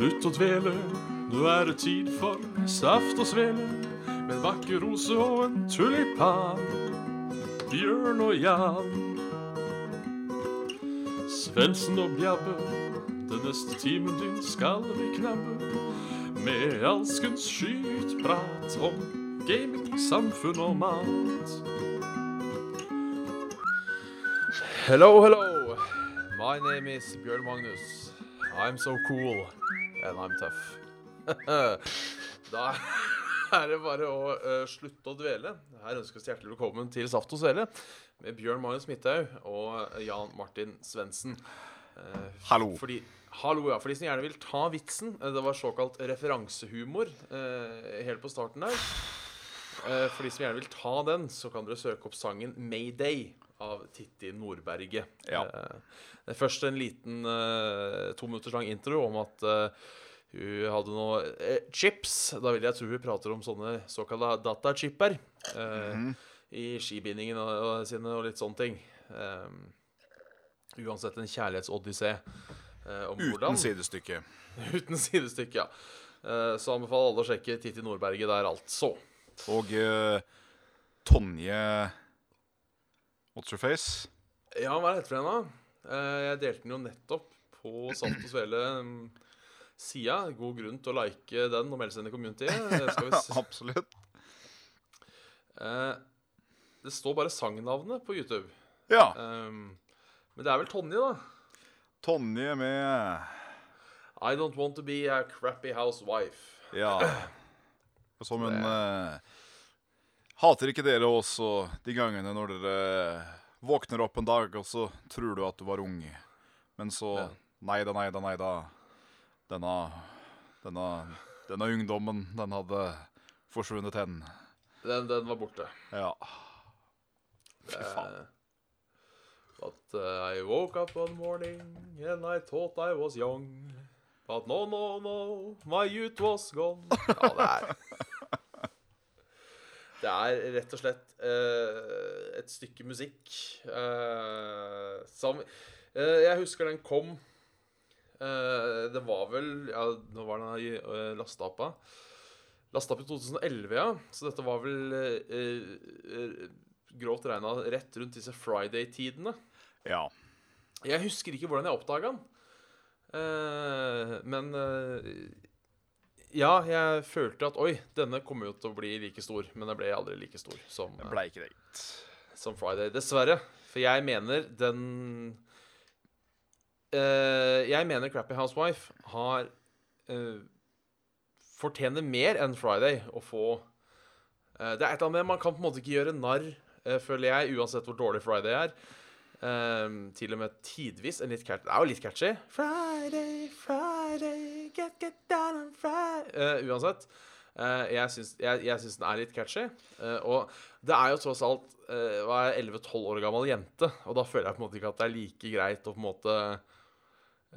Slutt å dvele, nå er det tid for saft og svele. Med en vakker rose og en tulipan. Bjørn og Jan. Svendsen og Bjabbe, den neste timen din skal vi knabbe. Med alskens skytprat om gaming, samfunn og mat. Hello, hello. My name is Bjørn Magnus. I'm so cool. And I'm tough. da er det bare å uh, slutte å dvele. Her ønskes hjertelig velkommen til Saft og Svele med Bjørn Marius Midthaug og Jan Martin Svendsen. Uh, Hallo. Fordi, hallo, ja. For de som gjerne vil ta vitsen. eh, Det var såkalt referansehumor uh, helt på starten der. Eh, for de som gjerne vil ta den, så kan dere søke opp sangen 'Mayday' av Titti Nordberget. Ja. Eh, det først en liten eh, to minutters lang intro om at hun hadde noe chips. Da vil jeg tro hun prater om sånne såkalte datachipper eh, i skibindingen og, sine og litt sånne ting. Uansett en kjærlighetsodyssé. eh, om hvordan Uten sidestykke. Uten sidestykke, ja. Eh, Så anbefaler alle å sjekke Titti Nordberget der, altså. Og uh, Tonje What's Your face? Ja, hva er heter den, da? Uh, Jeg delte den jo nettopp på Saft og Svele-sida. God grunn til å like den og melde seg inn i community. Absolutt. Eh, Det står bare sangnavnet på YouTube. Ja. Um, Men det er vel Tonje, da. Tonje med I don't want to be a crappy housewife. Ja. Som en eh, Hater ikke dere også de gangene når dere våkner opp en dag, og så tror du at du var ung, men så Ja. Nei da, nei da, nei da. Denne Denne, denne ungdommen, den hadde forsvunnet hen. Den, den var borte. Ja. Fy faen. But uh, I woke up one morning and I thought I was young. But no, no, no, my youth was gone. Ja, det er Det er rett og slett eh, et stykke musikk eh, som eh, Jeg husker den kom eh, Det var vel Ja, nå var den uh, lasta opp av. Lasta opp i 2011, ja. Så dette var vel eh, eh, grovt regna rett rundt disse Friday-tidene. ja. Jeg husker ikke hvordan jeg oppdaga den. Eh, men eh, Ja, jeg følte at oi, denne kommer jo til å bli like stor. Men den ble aldri like stor som, Det ble ikke det, som Friday. Dessverre. For jeg mener den uh, Jeg mener Crappy Housewife har uh, Fortjener mer enn Friday å få uh, Det er et eller annet med Man kan på en måte ikke gjøre narr, eh, føler jeg, uansett hvor dårlig Friday er. Eh, til og med tidvis en litt catchy Det er jo litt catchy. Friday, Friday, get, get down on Friday uh, Uansett. Uh, jeg syns, jeg, jeg den er litt catchy. Uh, og det er jo tross alt uh, hva er 11-12 år gammel jente, og da føler jeg på en måte ikke at det er like greit å på en måte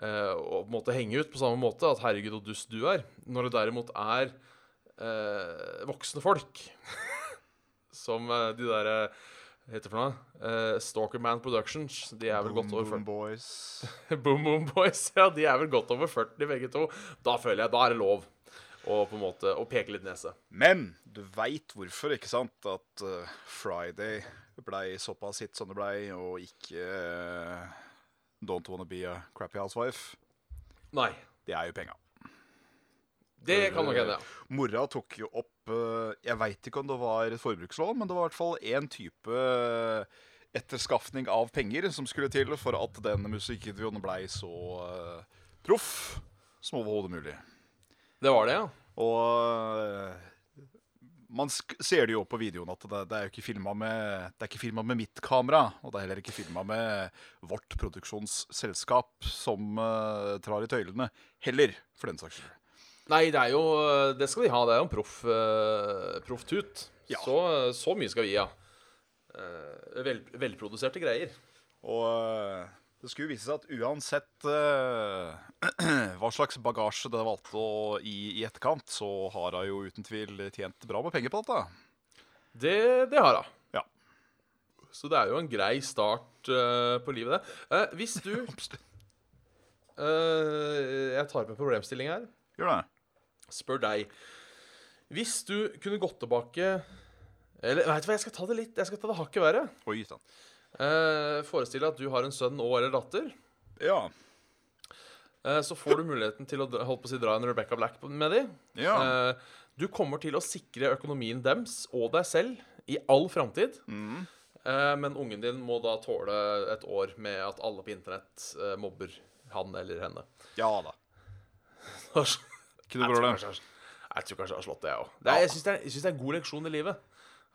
eh, å på en måte henge ut på samme måte. At 'herregud, og dust du er'. Når det derimot er eh, voksne folk, som eh, de derre heter for noe? Uh, Stalkerman Productions. De er vel godt over 40. Boys. Boom Boom Boys. Ja, de er vel godt over 40 begge to. Da føler jeg da er det lov å på en måte å peke litt nese. Men du veit hvorfor, ikke sant? At uh, Friday blei såpass hit som det blei, og ikke uh, Don't Wanna Be a Crappy Housewife. Nei. Det er jo penga. Det kan nok hende, ja. Mora tok jo opp eh, Jeg veit ikke om det var et forbrukslån, men det var i hvert fall én type eh, etterskaffning av penger som skulle til for at den musikkvideoen blei så uh, proff som overhodet mulig. Det var det, ja. Og uh, man ser det jo på videoen at det, det er jo ikke filma med med mitt kamera, og det er heller ikke filma med vårt produksjonsselskap som uh, trar i tøylene, heller, for den saks skyld. Nei, det er jo Det skal de ha. Det er jo en proff uh, proff tut. Ja. Så, så mye skal vi gi, ja. Eh, vel, velproduserte greier. Og eh, det skulle vise seg at uansett eh, hva slags bagasje det valgte å i, i etterkant, så har hun jo uten tvil tjent bra med penger på dette. Det, det har hun. Ja. Så det er jo en grei start eh, på livet, det. Eh, hvis du eh, jeg tar med problemstilling her. Gjør det. Spør deg. Hvis du kunne gått tilbake Eller vet du hva, jeg skal ta det litt Jeg skal ta det hakket verre. Oi sann. Eh, Forestill deg at du har en sønn og eller datter. Ja. Eh, så får du muligheten til å dra- holdt på å si, dra en Rebecca Black på- med dem. Ja. Eh, du kommer til å sikre økonomien dems og deg selv i all framtid. Mm. Eh, men ungen din må da tåle et år med at alle på internett eh, mobber han eller henne. ja da. jeg, Ikke du tror det? jeg- tror kanskje jeg har slått det, jeg òg. Jeg syns det, det er en god leksjon i livet.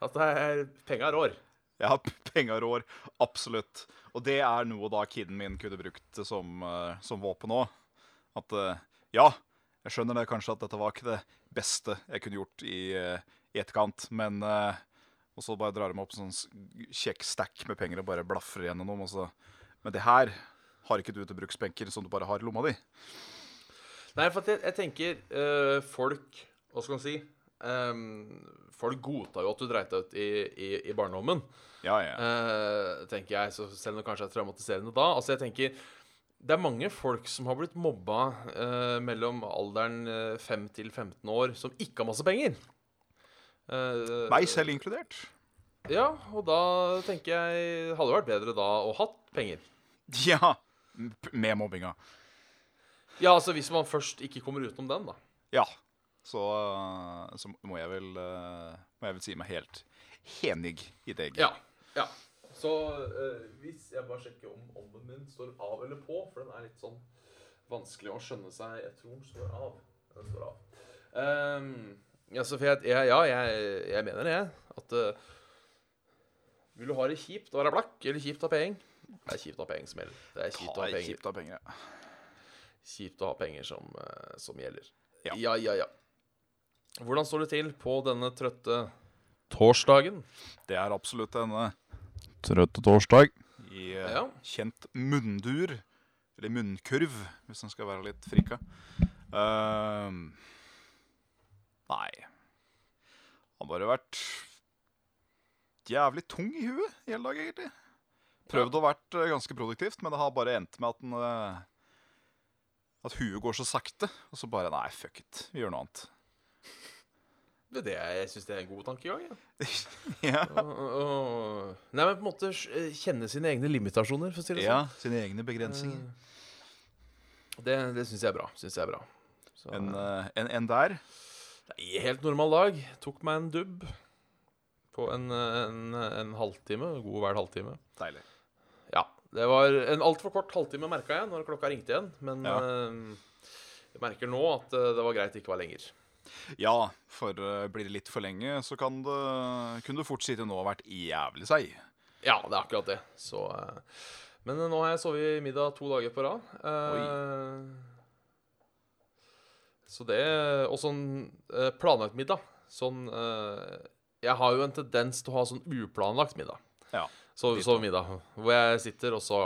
At det er penga rår. Ja, penga rår, absolutt. Og det er noe da kiden min kunne brukt som, eh, som våpen òg. At eh, ja, jeg skjønner det kanskje at dette var ikke det beste jeg kunne gjort i, eh, i etterkant, men Og så bare drar de opp sånn kjekk stack med penger og bare blaffer gjennom dem. Men det her har ikke du til bruksbenker som du bare har i lomma di. Nei, for jeg, jeg tenker eh, folk Hva skal man si? Um, folk godtar jo at du dreit deg ut i, i, i barndommen. Ja, ja. Uh, tenker jeg, så selv om det kanskje er traumatiserende da. Altså, jeg tenker Det er mange folk som har blitt mobba uh, mellom alderen eh, 5 til 15 år, som ikke har masse penger. Uh, Meg selv inkludert. Ja, og da tenker jeg Hadde det vært bedre da å hatt penger. Ja. Med mobbinga. Ja, altså hvis man først ikke kommer utenom den, da. Ja. Så, eh, så må jeg vel eh, Må jeg vel si meg helt enig i deg. Ja. ja. Så eh, hvis jeg bare sjekker om ovnen min står av eller på, for den er litt sånn vanskelig å skjønne seg Jeg tror den står av. Den står av. Um, ja, jeg, ja, jeg, jeg mener det, at uh, Vil du ha det kjipt å være blakk, eller kjipt å ha penger? Det er kjipt å ha penger som gjelder. Det er kjipt å ha penger, kjipt å ha penger som, eh, som gjelder. Ja. ja, ja. ja. Hvordan står det til på denne trøtte torsdagen? Det er absolutt en eh, trøtte torsdag. I eh, Ja. kjent munndur. Eller munnkurv, hvis den skal være litt frika. Uh, nei Han har bare vært jævlig tung i huet hele dag, egentlig. Prøvd å vært ganske produktivt, men det har bare endt med at han... eh, At huet går så sakte. Og så bare Nei, fuck it. Vi gjør noe annet. Det er det jeg syns det er en god tankegang. Ja. ja. Og- og- Nei, men på en måte eh, kjenne sine egne limitasjoner, for å si det ja. sånn. Sine egne begrensninger. Det, det syns jeg er bra. Synes jeg er bra. Så, En, eh, en, en der. nei, helt normal dag. Tok meg en dubb på en, eh, en, en halvtime. God hver halvtime. Deilig. Det var en altfor kort halvtime, merka jeg, når klokka ringte igjen. Men Ja. uh, jeg merker nå at eh, det var greit det ikke var lenger. Ja, for eh, blir det litt for lenge, så kan det, kunne det fort sitte nå og vært jævlig seig. Ja, det er akkurat det. Så uh, Men nå har jeg sovet middag to dager på rad. Uh, så det Og sånn planlagt middag. Sånn Jeg har jo en tendens til å ha sånn uplanlagt middag. Ja. Så, litt sovemiddag. Hvor jeg sitter, og så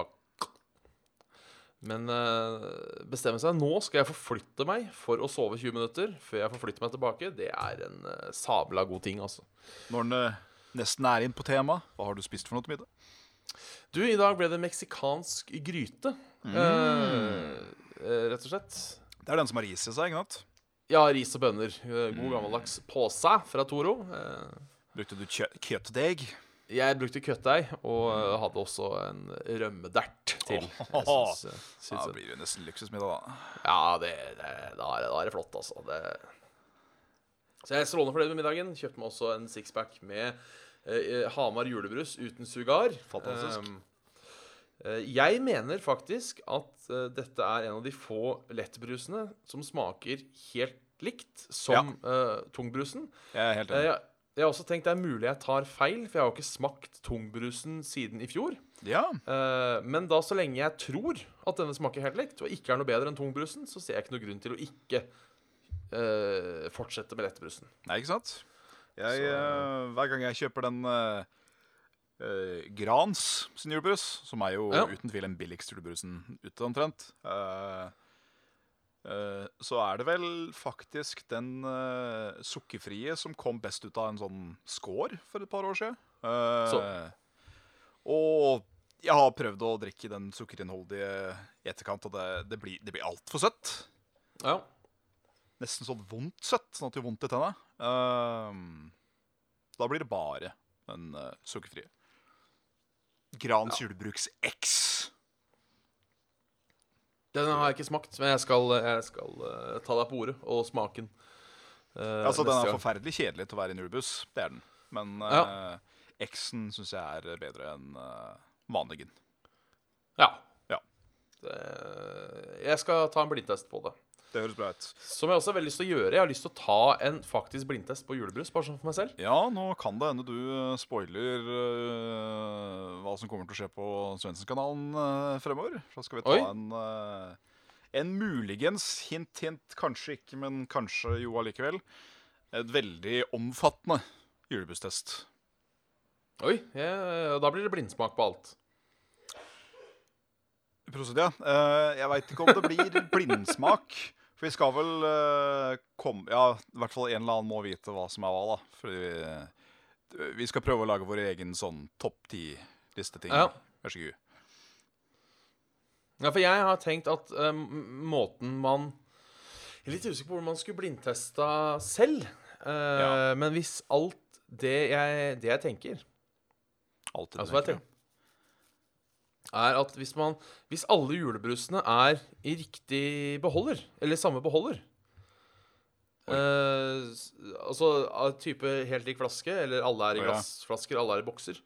Men uh, bestemme seg Nå skal jeg forflytte meg for å sove 20 minutter før jeg forflytter meg tilbake. Det er en uh, sabla god ting, altså. Når den uh, nesten er inn på temaet, hva har du spist for noe til middag? Du, i dag ble det meksikansk gryte. Eh, rett og slett. Det er den som har ris i seg, ikke sant? Ja, ris og bønner. God gammeldags påse fra Toro. Brukte du kjø kjøttdeig? Jeg brukte kjøttdeig, og eh, hadde også en rømmedert til. Jeg syns, eh, Ja, syns det blir jo nesten luksusmiddag, da. Ja, det, det, da, er det, da er det flott, altså. Det... Så jeg er strålende fornøyd med middagen. Kjøpte meg også en sixpack med eh, Hamar julebrus uten sugar. Fantastisk. Um, eh, jeg mener faktisk at eh, dette er en av de få lettbrusene som smaker helt likt som eh, tungbrusen. Jeg er helt Eh, enig. jeg, jeg har også tenkt det er mulig jeg tar feil, for jeg har jo ikke smakt tungbrusen siden i fjor. Ja, Uh, men da så lenge jeg tror at denne smaker helt likt, og ikke er noe bedre enn tungbrusen, så ser jeg ikke noe grunn til å ikke uh, fortsette med lettbrusen. Nei, ikke sant? Jeg, eh, hver gang jeg kjøper den Grans sin julebrus, som er jo Ja. uten tvil den billigste julebrusen ute omtrent, eh, så er det vel faktisk den eh, sukkerfrie som kom best ut av en sånn skår for et par år siden. Eh. Og Jeg har prøvd å drikke den sukkerinnholdige i etterkant, og det, det blir, det blir altfor søtt. Ja. Nesten sånn vondt søtt, sånn at det gjør vondt i tenna. Uh, da blir det bare den uh, sukkerfrie. Grans julebruks X. Den har jeg ikke smakt, men jeg skal, jeg skal uh, ta deg på ordet og smake den. Uh, Altså, Den er gang. forferdelig kjedelig til å være i en julebuss. Det er den. Men Ja. uh, X-en syns jeg er bedre enn uh, vanligen. Ja. Ja. Det, jeg skal ta en blindtest på det. Det høres bra ut. Som jeg også har veldig lyst til å gjøre. Jeg har lyst til å ta en faktisk blindtest på julebrus, bare sånn for meg selv. Ja, nå kan det hende du uh, spoiler uh, hva som kommer til å skje på Svendsen-kanalen uh, fremover. Så skal vi ta Oi. en uh, En muligens hint, hint, kanskje ikke, men kanskje jo allikevel. Et veldig omfattende julebusstest. Oi, jeg, da blir det blindsmak på alt. Prosedia, jeg veit ikke om det blir blindsmak. For vi skal vel uh, komme Ja, i hvert fall en eller annen må vite hva som er hva, da. Fordi vi, vi skal prøve å lage vår egen sånn topp ti-listeting. Ja. Vær så god. Ja, for jeg har tenkt at eh, måten man Jeg er litt usikker på hvordan man skulle blindtesta selv. Uh, Ja. Men hvis alt det jeg, det jeg tenker Alt Altså hva jeg tenker er at hvis man Hvis alle julebrusene er i riktig beholder, eller samme beholder eh, Altså av type helt lik flaske, eller alle er i glassflasker, alle er i bokser,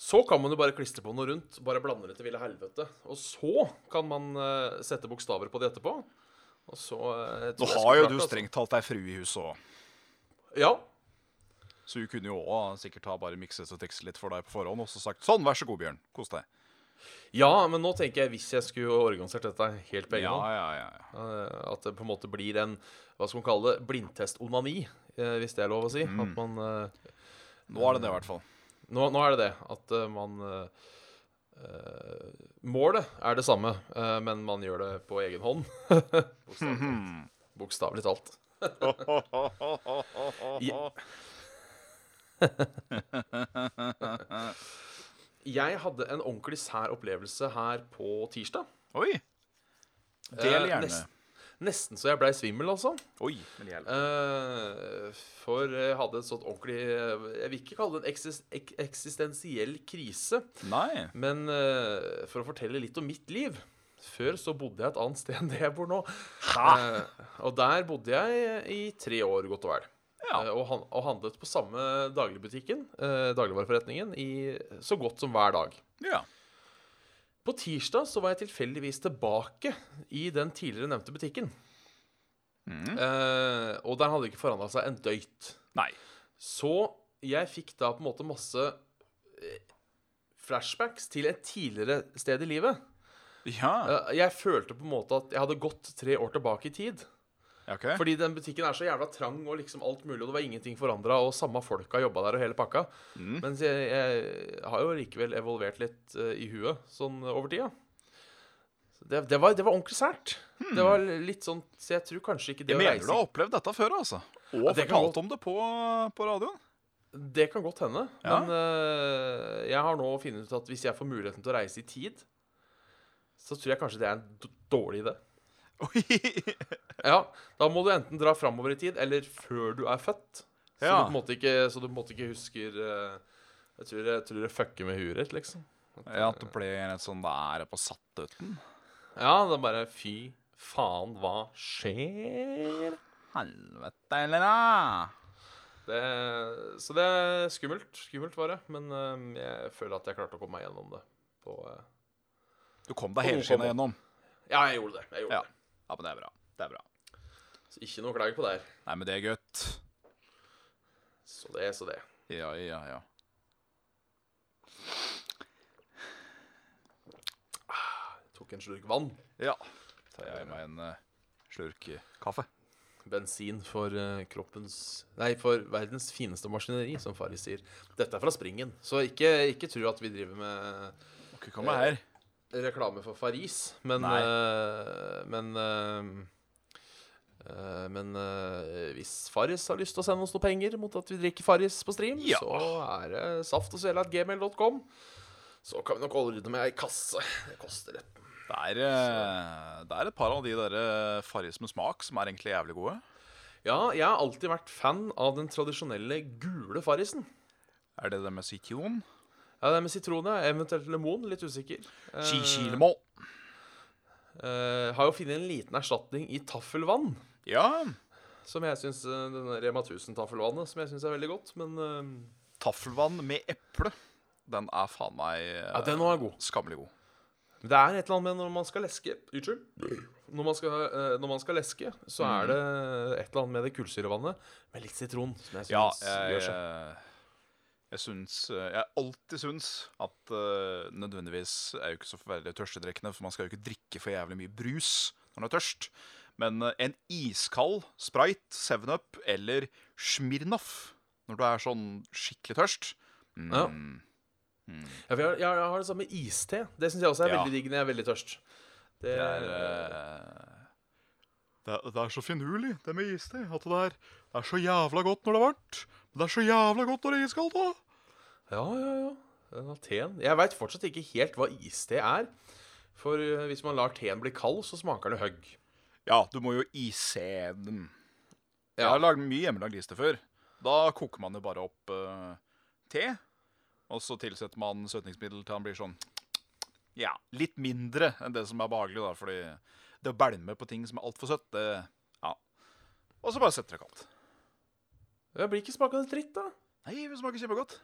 så kan man jo bare klistre på noe rundt, bare blande det til ville helvete. Og så kan man eh, sette bokstaver på det etterpå. Og så eh, Nå har jo du altså. strengt talt ei frue i huset òg, Ja. så hun kunne jo òg sikkert ha bare mikset og tekstet litt for deg på forhånd og så sagt sånn, vær så god, Bjørn, kos deg. Ja, men nå tenker jeg hvis jeg skulle organisert dette helt på egen hånd ja, ja. ja. Eh, At det på en måte blir en hva skal man kalle det, blindtest-onani, eh, hvis det er lov å si. Mm. At man eh, Nå er det det, i hvert fall. nå, nå er det det. At man Målet er det samme, men man gjør det på egen hånd. Bokstavelig talt. Bokstavelig talt. Jeg hadde en ordentlig sær opplevelse her på tirsdag. Oi. Del Eh, gjerne. nest- Nesten så jeg blei svimmel, altså. Oi. Men. Eh, for jeg hadde et sånt ordentlig Jeg vil ikke kalle det en eksis ek eksistensiell krise, Nei. men eh, for å fortelle litt om mitt liv Før så bodde jeg et annet sted enn det jeg bor nå. Eh, og der bodde jeg i tre år, godt og vel. Ja. Eh, og, han og handlet på samme dagligbutikken, eh, dagligvareforretningen, i så godt som hver dag. Ja. På tirsdag så var jeg tilfeldigvis tilbake i den tidligere nevnte butikken. Mm. Eh, og der hadde det ikke forandra seg en døyt. Nei. Så jeg fikk da på en måte masse eh, flashbacks til et tidligere sted i livet. Ja. Eh, jeg følte på en måte at jeg hadde gått tre år tilbake i tid. Ja, ok. Fordi den butikken er så jævla trang og liksom alt mulig, og det var ingenting forandra, og samme folka jobba der og hele pakka. Mm. Mens jeg, jeg har jo likevel evolvert litt uh, i huet sånn over tida. Så Det, det, var, det var ordentlig sært. Det var litt sånn Så jeg tror kanskje ikke det Jeg mener reise du har opplevd dette før, altså. Og Ja, det kan fortalt om det på, på radioen. Det kan godt hende. Ja. Men uh, jeg har nå funnet ut at hvis jeg får muligheten til å reise i tid, så tror jeg kanskje det er en dårlig idé. Ja, Da må du enten dra framover i tid, eller før du er født. Så Ja. du på en måte ikke, så du på en måte ikke husker eh, Jeg tror jeg, tror det fucker med huet ditt, liksom. Ja, at det blir litt sånn der på sattuten. Ja, det er bare Fy faen, hva skjer? Helvete, eller da? Det, så det er skummelt. Skummelt var det. Men eh, jeg føler at jeg klarte å komme meg gjennom det. På, eh, Du kom deg hele helskinna gjennom. ja, jeg gjorde det. Jeg gjorde Ja. det. Ja, men det er bra. Det er bra. Så ikke noe klag på der. Nei, men det er godt. Så det, så det. Ja, ja, ja. Tok en slurk vann. Ja. tar jeg meg en eh, slurk kaffe. Bensin for eh, kroppens Nei, for verdens fineste maskineri, som Farris sier. Dette er fra Springen, så ikke, ikke tro at vi driver med Dere kommer komme her. Reklame for Faris, men eh, Men uh, Men hvis Faris har lyst til å sende oss noe penger mot at vi drikker Faris på stream, Ja. så er det saft Så kan vi nok holde det med ei kasse. Det koster det. Det er, det er et par av de der Farris med smak som er egentlig jævlig gode. Ja, jeg har alltid vært fan av den tradisjonelle gule farrisen. Er det det med sitron? Ja, det er med sitron, ja. Eventuelt lemon. Litt usikker. Chichilemon. Uh, eh, har jo funnet en liten erstatning i taffelvann. Ja. Som jeg syns Denne Rema 1000-taffelvannet, som jeg syns er veldig godt. Men uh, Taffelvann med eple. Den er faen meg uh, ja, den er god. skammelig god. Det er et eller annet med når man skal leske Unnskyld. Når man skal, eh, når man skal leske, så er det et eller annet med det kullsyrevannet med litt sitron som jeg syns Ja, gjør seg. Jeg syns eh, Jeg alltid syns at uh, nødvendigvis er jo ikke så forferdelig tørstedrekkende, for man skal jo ikke drikke for jævlig mye brus når man er tørst. Men uh, en iskald Sprite, 7up eller Smirnoff når du er sånn skikkelig tørst mm, Ja. Ja, for jeg, jeg, jeg har det samme med iste. Det syns jeg også er Ja. veldig digg når jeg er veldig tørst. Det, Det er, uh, det, er, det er så finurlig, det med iste. At det er, det er så jævla godt når det er varmt. Men det er så jævla godt når det er iskaldt òg. Ja, ja, ja. Teen. Jeg veit fortsatt ikke helt hva iste er. For eh, hvis man lar teen bli kald, så smaker det høgg. Ja, du må jo ise den. Jeg har lagd mye hjemmelagd iste før. Da koker man jo bare opp uh, te, og så tilsetter man søtningsmiddel til han blir sånn Ja, litt mindre enn det som er behagelig, da, fordi det å bælme på ting som er altfor søtt, det Ja. Og så bare setter det kaldt. Det blir ikke smakende dritt, da. Nei, det smaker kjempegodt.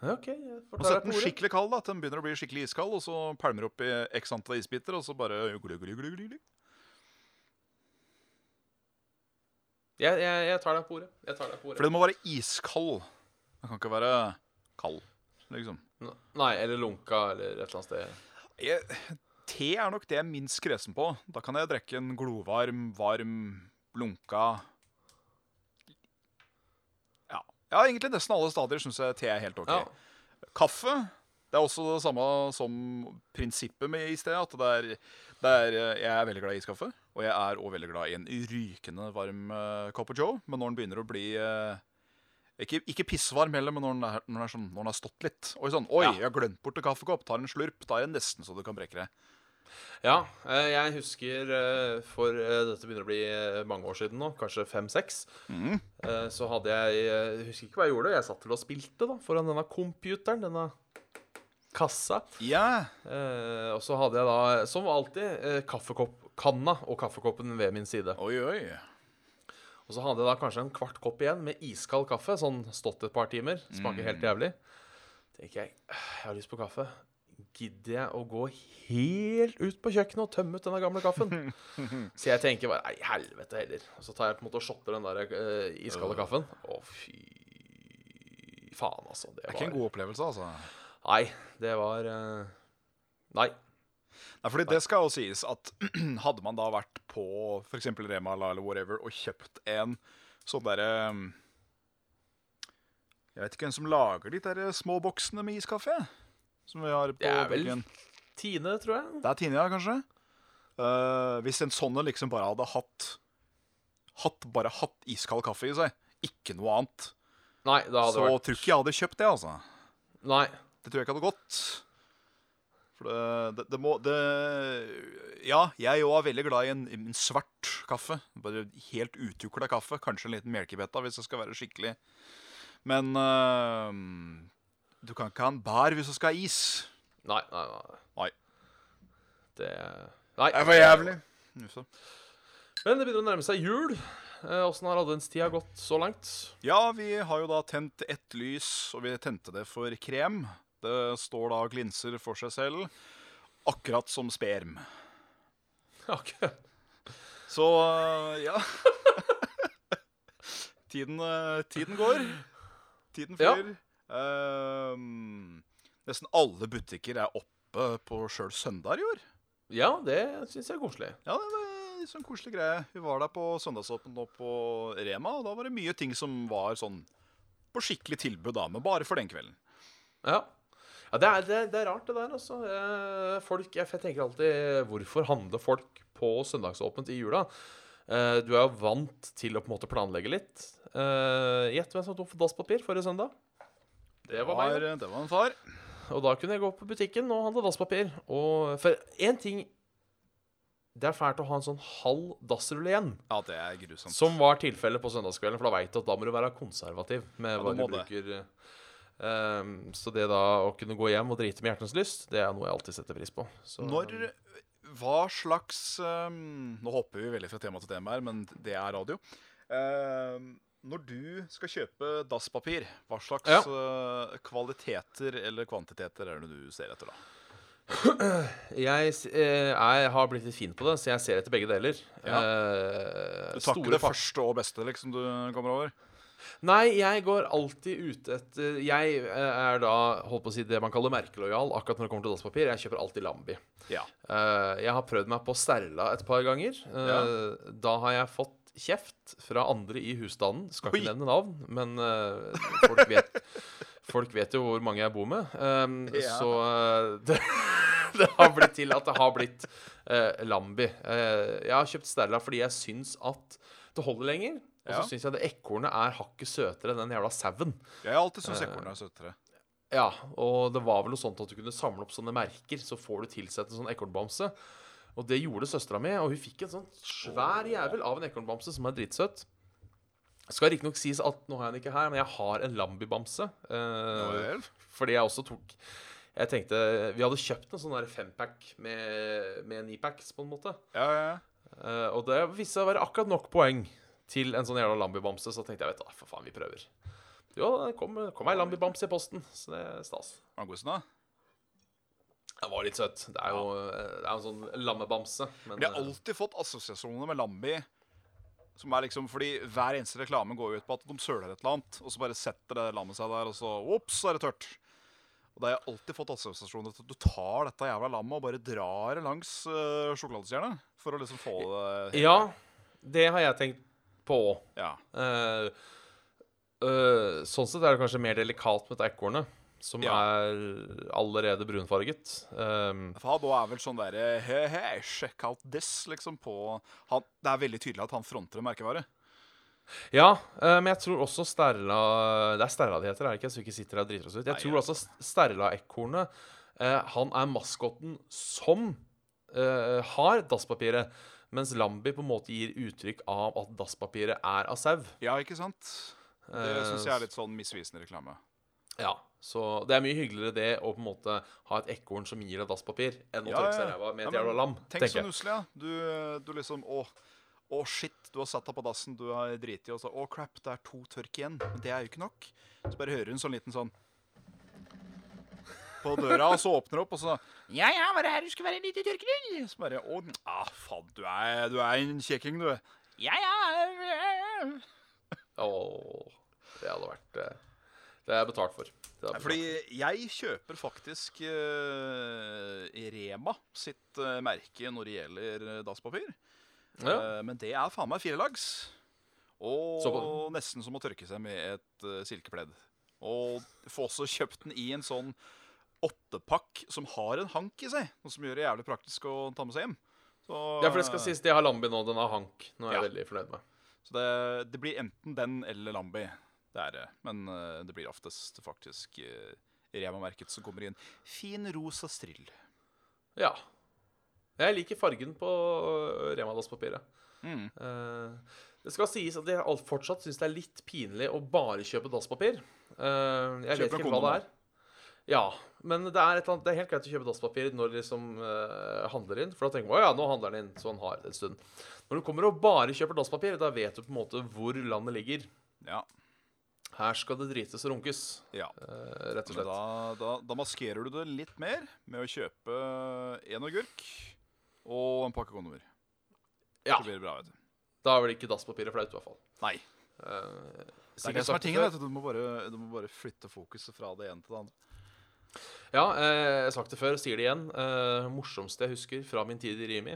OK, Og sett den skikkelig kald, da, til den begynner å bli skikkelig iskald, og så pælmer opp i x antall isbiter, og så bare. Jeg, jeg, jeg tar deg på ordet. Jeg tar deg på For det den må være iskald. Den kan ikke være kald, liksom. Nei, eller lunka, eller et eller annet sted. Jeg, te er nok det jeg er minst kresen på. Da kan jeg drikke en glovarm, varm, lunka Ja, egentlig nesten alle stadier syns jeg te er helt ok. Ja. Kaffe det er også det samme som prinsippet med is. At det er, det er Jeg er veldig glad i iskaffe. Og jeg er òg veldig glad i en rykende varm uh, Copper joe. Men når den begynner å bli uh, ikke, ikke pissvarm heller, men når den, er, når, den er sånn, når den har stått litt. Oi, sånn, oi, Ja. jeg har glemt bort en kaffekopp. Tar en slurp. Da er det nesten så du kan brekke det. Ja, eh, jeg husker eh, for eh, dette begynner å bli mange år siden nå, kanskje fem-seks, eh, så hadde jeg Jeg husker ikke hva jeg gjorde. Jeg satt vel og spilte da, foran denne computeren, denne kassa. Ja. Og så hadde jeg da, som alltid, kaffekoppkanna og kaffekoppen ved min side. Oi, oi. Og så hadde jeg da kanskje en kvart kopp igjen med iskald kaffe, sånn stått et par timer. Smaker helt jævlig. tenker jeg, jeg har lyst på kaffe. Gidder jeg å gå helt ut på kjøkkenet og tømme ut denne gamle kaffen? Så jeg tenker bare Nei, helvete heller. Og så tar jeg på en måte og shotter den der uh, iskalde kaffen. Å, fy faen, altså. Det Det er ikke en god opplevelse, altså. Nei, det var uh... Nei. Nei, fordi det skal jo sies at hadde man da vært på f.eks. Rema eller whatever og kjøpt en sånn derre Jeg vet ikke hvem som lager de der små boksene med iskaffe? Som vi har på Det er vel butikken. Tine, tror jeg. Det er Tinia, kanskje? Uh, hvis en sånn liksom bare hadde hatt Hatt bare hatt iskald kaffe i seg, ikke noe annet, Nei, det hadde så vært tror ikke jeg hadde kjøpt det, altså. Nei. Det tror jeg ikke hadde gått. For det, det, det må det, Ja, jeg òg er veldig glad i en, en svart kaffe. Bare helt utukla kaffe. Kanskje en liten melkebetta hvis det skal være skikkelig. Men øh, du kan ikke ha en bær hvis du skal ha is. Nei, nei, nei. Nei. Det Nei. Det var jævlig. Uffa. Men det begynner å nærme seg jul. Eh, Åssen har adventstida gått så langt? Ja, vi har jo da tent ett lys, og vi tente det for krem. Det står da og glinser for seg selv, akkurat som sperm. Ok. Så øh, ja tiden, øh, tiden går. Tiden Ja. Ehm, nesten alle butikker er oppe på sjøl søndag i år. Ja, det syns jeg er koselig. Ja, det var en sånn koselig greie. Vi var der på søndagsåpen nå på Rema, og da var det mye ting som var sånn på skikkelig tilbud, da, men bare for den kvelden. Ja. ja det, er, det, det er rart, det der, altså. Eh, Folk, jeg tenker alltid Hvorfor handler folk på søndagsåpent i jula? Eh, Du er jo vant til å på en måte planlegge litt. Eh, Gjett hvem som tok dasspapir forrige søndag? Det var meg. da. det var en far. Og da kunne jeg gå på butikken og handle dasspapir. Og for én ting Det er fælt å ha en sånn halv dassrulle igjen. Ja, det er grusomt. Som var tilfellet på søndagskvelden, for da veit du at da må du være konservativ med Ja, hva du bruker. Um, så det da å kunne gå hjem og drite med hjertens lyst, det er noe jeg alltid setter pris på. Så, Når Hva slags um, Nå hopper vi veldig fra tema til tema her, men det er radio. Um, når du skal kjøpe dasspapir, hva slags Ja. uh, kvaliteter eller kvantiteter er det du ser etter da? Jeg, eh, jeg har blitt litt fin på det, så jeg ser etter begge deler. Ja. Eh, Du tar ikke det første og beste liksom du kommer over? Nei, jeg går alltid ute etter Jeg eh, er da holdt på å si det man kaller merkelojal akkurat når det kommer til dasspapir. Jeg kjøper alltid Lambi. Ja. Eh, jeg har prøvd meg på Sterla et par ganger. Ja. Da har jeg fått kjeft fra andre i husstanden. Skal Oi. ikke nevne navn, men uh, folk, vet, folk vet jo hvor mange jeg bor med. Um, Ja. Så uh, det, det har blitt til at det har blitt uh, Lambi. Jeg har kjøpt Stella fordi jeg syns at det holder lenger. Og så Ja. syns jeg det ekornet er hakket søtere enn den jævla sauen. Jeg har alltid syntes ekornet er søtere. Ja, og det var vel noe sånt at du kunne samle opp sånne merker, så får du tilsett en sånn ekornbamse. Og det gjorde søstera mi, og hun fikk en sånn svær jævel av en ekornbamse som er dritsøt. Skal riktignok sies at nå har jeg den ikke her, men jeg har en Lambi-bamse. Eh, fordi jeg også tok Jeg tenkte Vi hadde kjøpt en sånn der fempack med, med nipacks, på en måte. Ja, ja, ja. Eh, og det viste seg å være akkurat nok poeng til en sånn jævla Lambi-bamse, så tenkte jeg vet du, for faen, vi prøver. Jo, det kom, kom ei Lambi-bamse i posten, så det er stas. Var den god som da? Den var litt søt. Det er jo, det er en sånn lammebamse. Men Men jeg har eh, alltid fått assosiasjoner med Lambi. Som er liksom, fordi Hver eneste reklame går jo ut på at de søler et eller annet, og så bare setter det lammet seg der, og så ops, så er det tørt. Og da har jeg alltid fått assosiasjoner til at du tar dette jævla lammet og bare drar det langs uh, sjokoladestjernet. For å liksom få det hele- Ja, det har jeg tenkt på òg. ja. sånn sett er det kanskje mer delikat med dette ekornet, som Ja. er allerede brunfarget. Um, For han er vel sånn derre hey, hei, check out this, liksom, på han, Det er veldig tydelig at han fronter en merkevare. ja, uh, men jeg tror også Sterla Det er Sterla det heter, er det ikke? Så vi ikke sitter her og driter oss ut. Jeg Nei, tror ja. altså Sterla-ekornet uh, Han er maskotten som uh, har dasspapiret. Mens Lambi på en måte gir uttrykk av at dasspapiret er av sau. Ja, ikke sant? Det syns jeg er litt sånn misvisende reklame. Ja, så det er mye hyggeligere det å på en måte ha et ekorn som gir deg dasspapir, enn å Ja, tørke seg i ræva med et jævla lam. Tenk så nusselig, ja. Du, du liksom Å, å shit, du har satt deg på dassen, du har driti, og så Å, crap, det er to tørk igjen. Men det er jo ikke nok. Så bare hører hun sånn liten sånn på døra, og så åpner opp, og så Ja, ja, var det her du skulle være en liten tørkerull? Så bare Å, ah, faen, du er, du er en kjekking, du. Ja, ja. Åh, det hadde vært eh, Det er betalt for. Fordi jeg kjøper faktisk uh, Rema sitt uh, merke når det gjelder eh, dasspapir. ja. Uh, men det er faen meg firelags. Og Så- nesten som å tørke seg med et uh, silkepledd. Og få også kjøpt den i en sånn åttepakk som har en hank i seg. Noe som gjør det jævlig praktisk å ta med seg hjem. Så, ja, for det skal sies, de har Lambi nå. Den har hank. Nå er jeg Ja. veldig fornøyd med. Så det, det blir enten den eller Lambi. Det er det. Men uh, det blir oftest faktisk uh, Rema-merket som kommer i en fin rosa strill. Ja. Jeg liker fargen på Rema-dasspapiret. Mm. Uh, det skal sies at jeg alt- fortsatt syns det er litt pinlig å bare kjøpe dasspapir. Uh, jeg vet ikke hva det er. Ja, men det er, annet, det er helt greit å kjøpe dasspapir når de liksom uh, handler inn. For da tenker man ja, nå handler den inn, så han har en stund. Når du kommer og bare kjøper dasspapir, da vet du på en måte hvor landet ligger. Ja. Her skal det drites og runkes, ja. eh, rett og slett. da, da, da maskerer du det litt mer med å kjøpe en agurk og en pakke kondomer. Ja, Så blir det bra, vet du. da er vel ikke dasspapiret flaut, i hvert fall. Nei. Eh, Det er det som er tingen. vet Du Du må, bare, du må bare flytte fokuset fra det ene til det andre. Ja, eh, jeg har sagt det før, sier det igjen. Eh, morsomste jeg husker fra min tid i Rimi,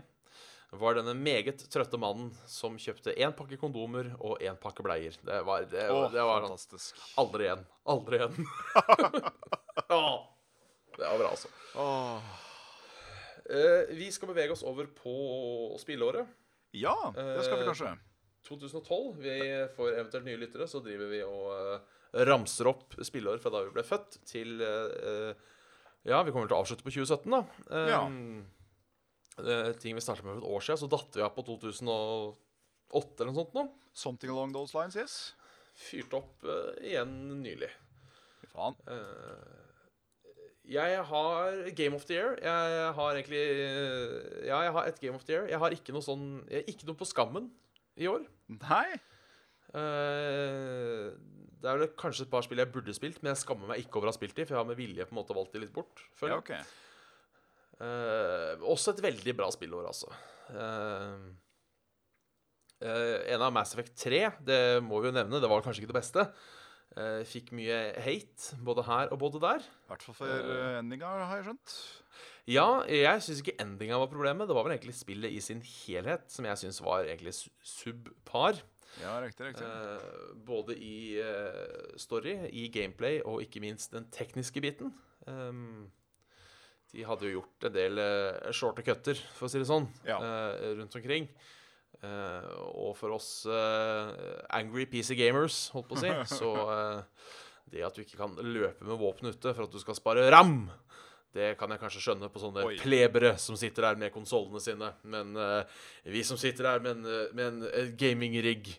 var denne meget trøtte mannen som kjøpte én pakke kondomer og én pakke bleier. Det var, det, oh, det var fantastisk. Aldri igjen. Aldri igjen. Åh, det var bra, altså. Oh. Vi skal bevege oss over på spilleåret. Ja, det skal vi Eh, kanskje. 2012. Vi får eventuelt nye lyttere, så driver vi og eh, ramser opp spilleår fra da vi ble født, til Ja, vi kommer til å avslutte på 2017, da. Ja. Um, ting vi startet med for et år siden, så datt vi av på 2008 eller noe sånt nå. Something along those lines, yes. Fyrte opp eh, igjen nylig. Fy faen. Eh, jeg har Game of the Year. Jeg har egentlig eh, Ja, jeg har et Game of the Year. Jeg har ikke noe sånn jeg, Ikke noe på skammen i år. Nei. Uh, det er vel kanskje et par spill jeg burde spilt, men jeg skammer meg ikke over å ha spilt de, for jeg har med vilje på en måte valgt de litt bort. Ja, jeg. Eh, også et veldig bra spillår, altså. Uh, uh, en av Mass Effect 3, det må vi jo nevne, det var kanskje ikke det beste. Fikk mye hate, både her og både der. I hvert fall for uh, endinga, har jeg skjønt. Ja, jeg syns ikke endinga var problemet. Det var vel egentlig spillet i sin helhet som jeg syns var egentlig subpar. Ja, riktig, riktig. Både i story, i gameplay og ikke minst den tekniske biten. Ehm, de hadde jo gjort en del uh, shorte cutter, for å si det sånn, Ja. uh, rundt omkring. Uh, og for oss angry PC gamers, holdt på å si, så det at du ikke kan løpe med våpen ute for at du skal spare ram, det kan jeg kanskje skjønne på sånne Oi. plebere som sitter der med konsollene sine. Men vi som sitter der med en, med en gaming-rigg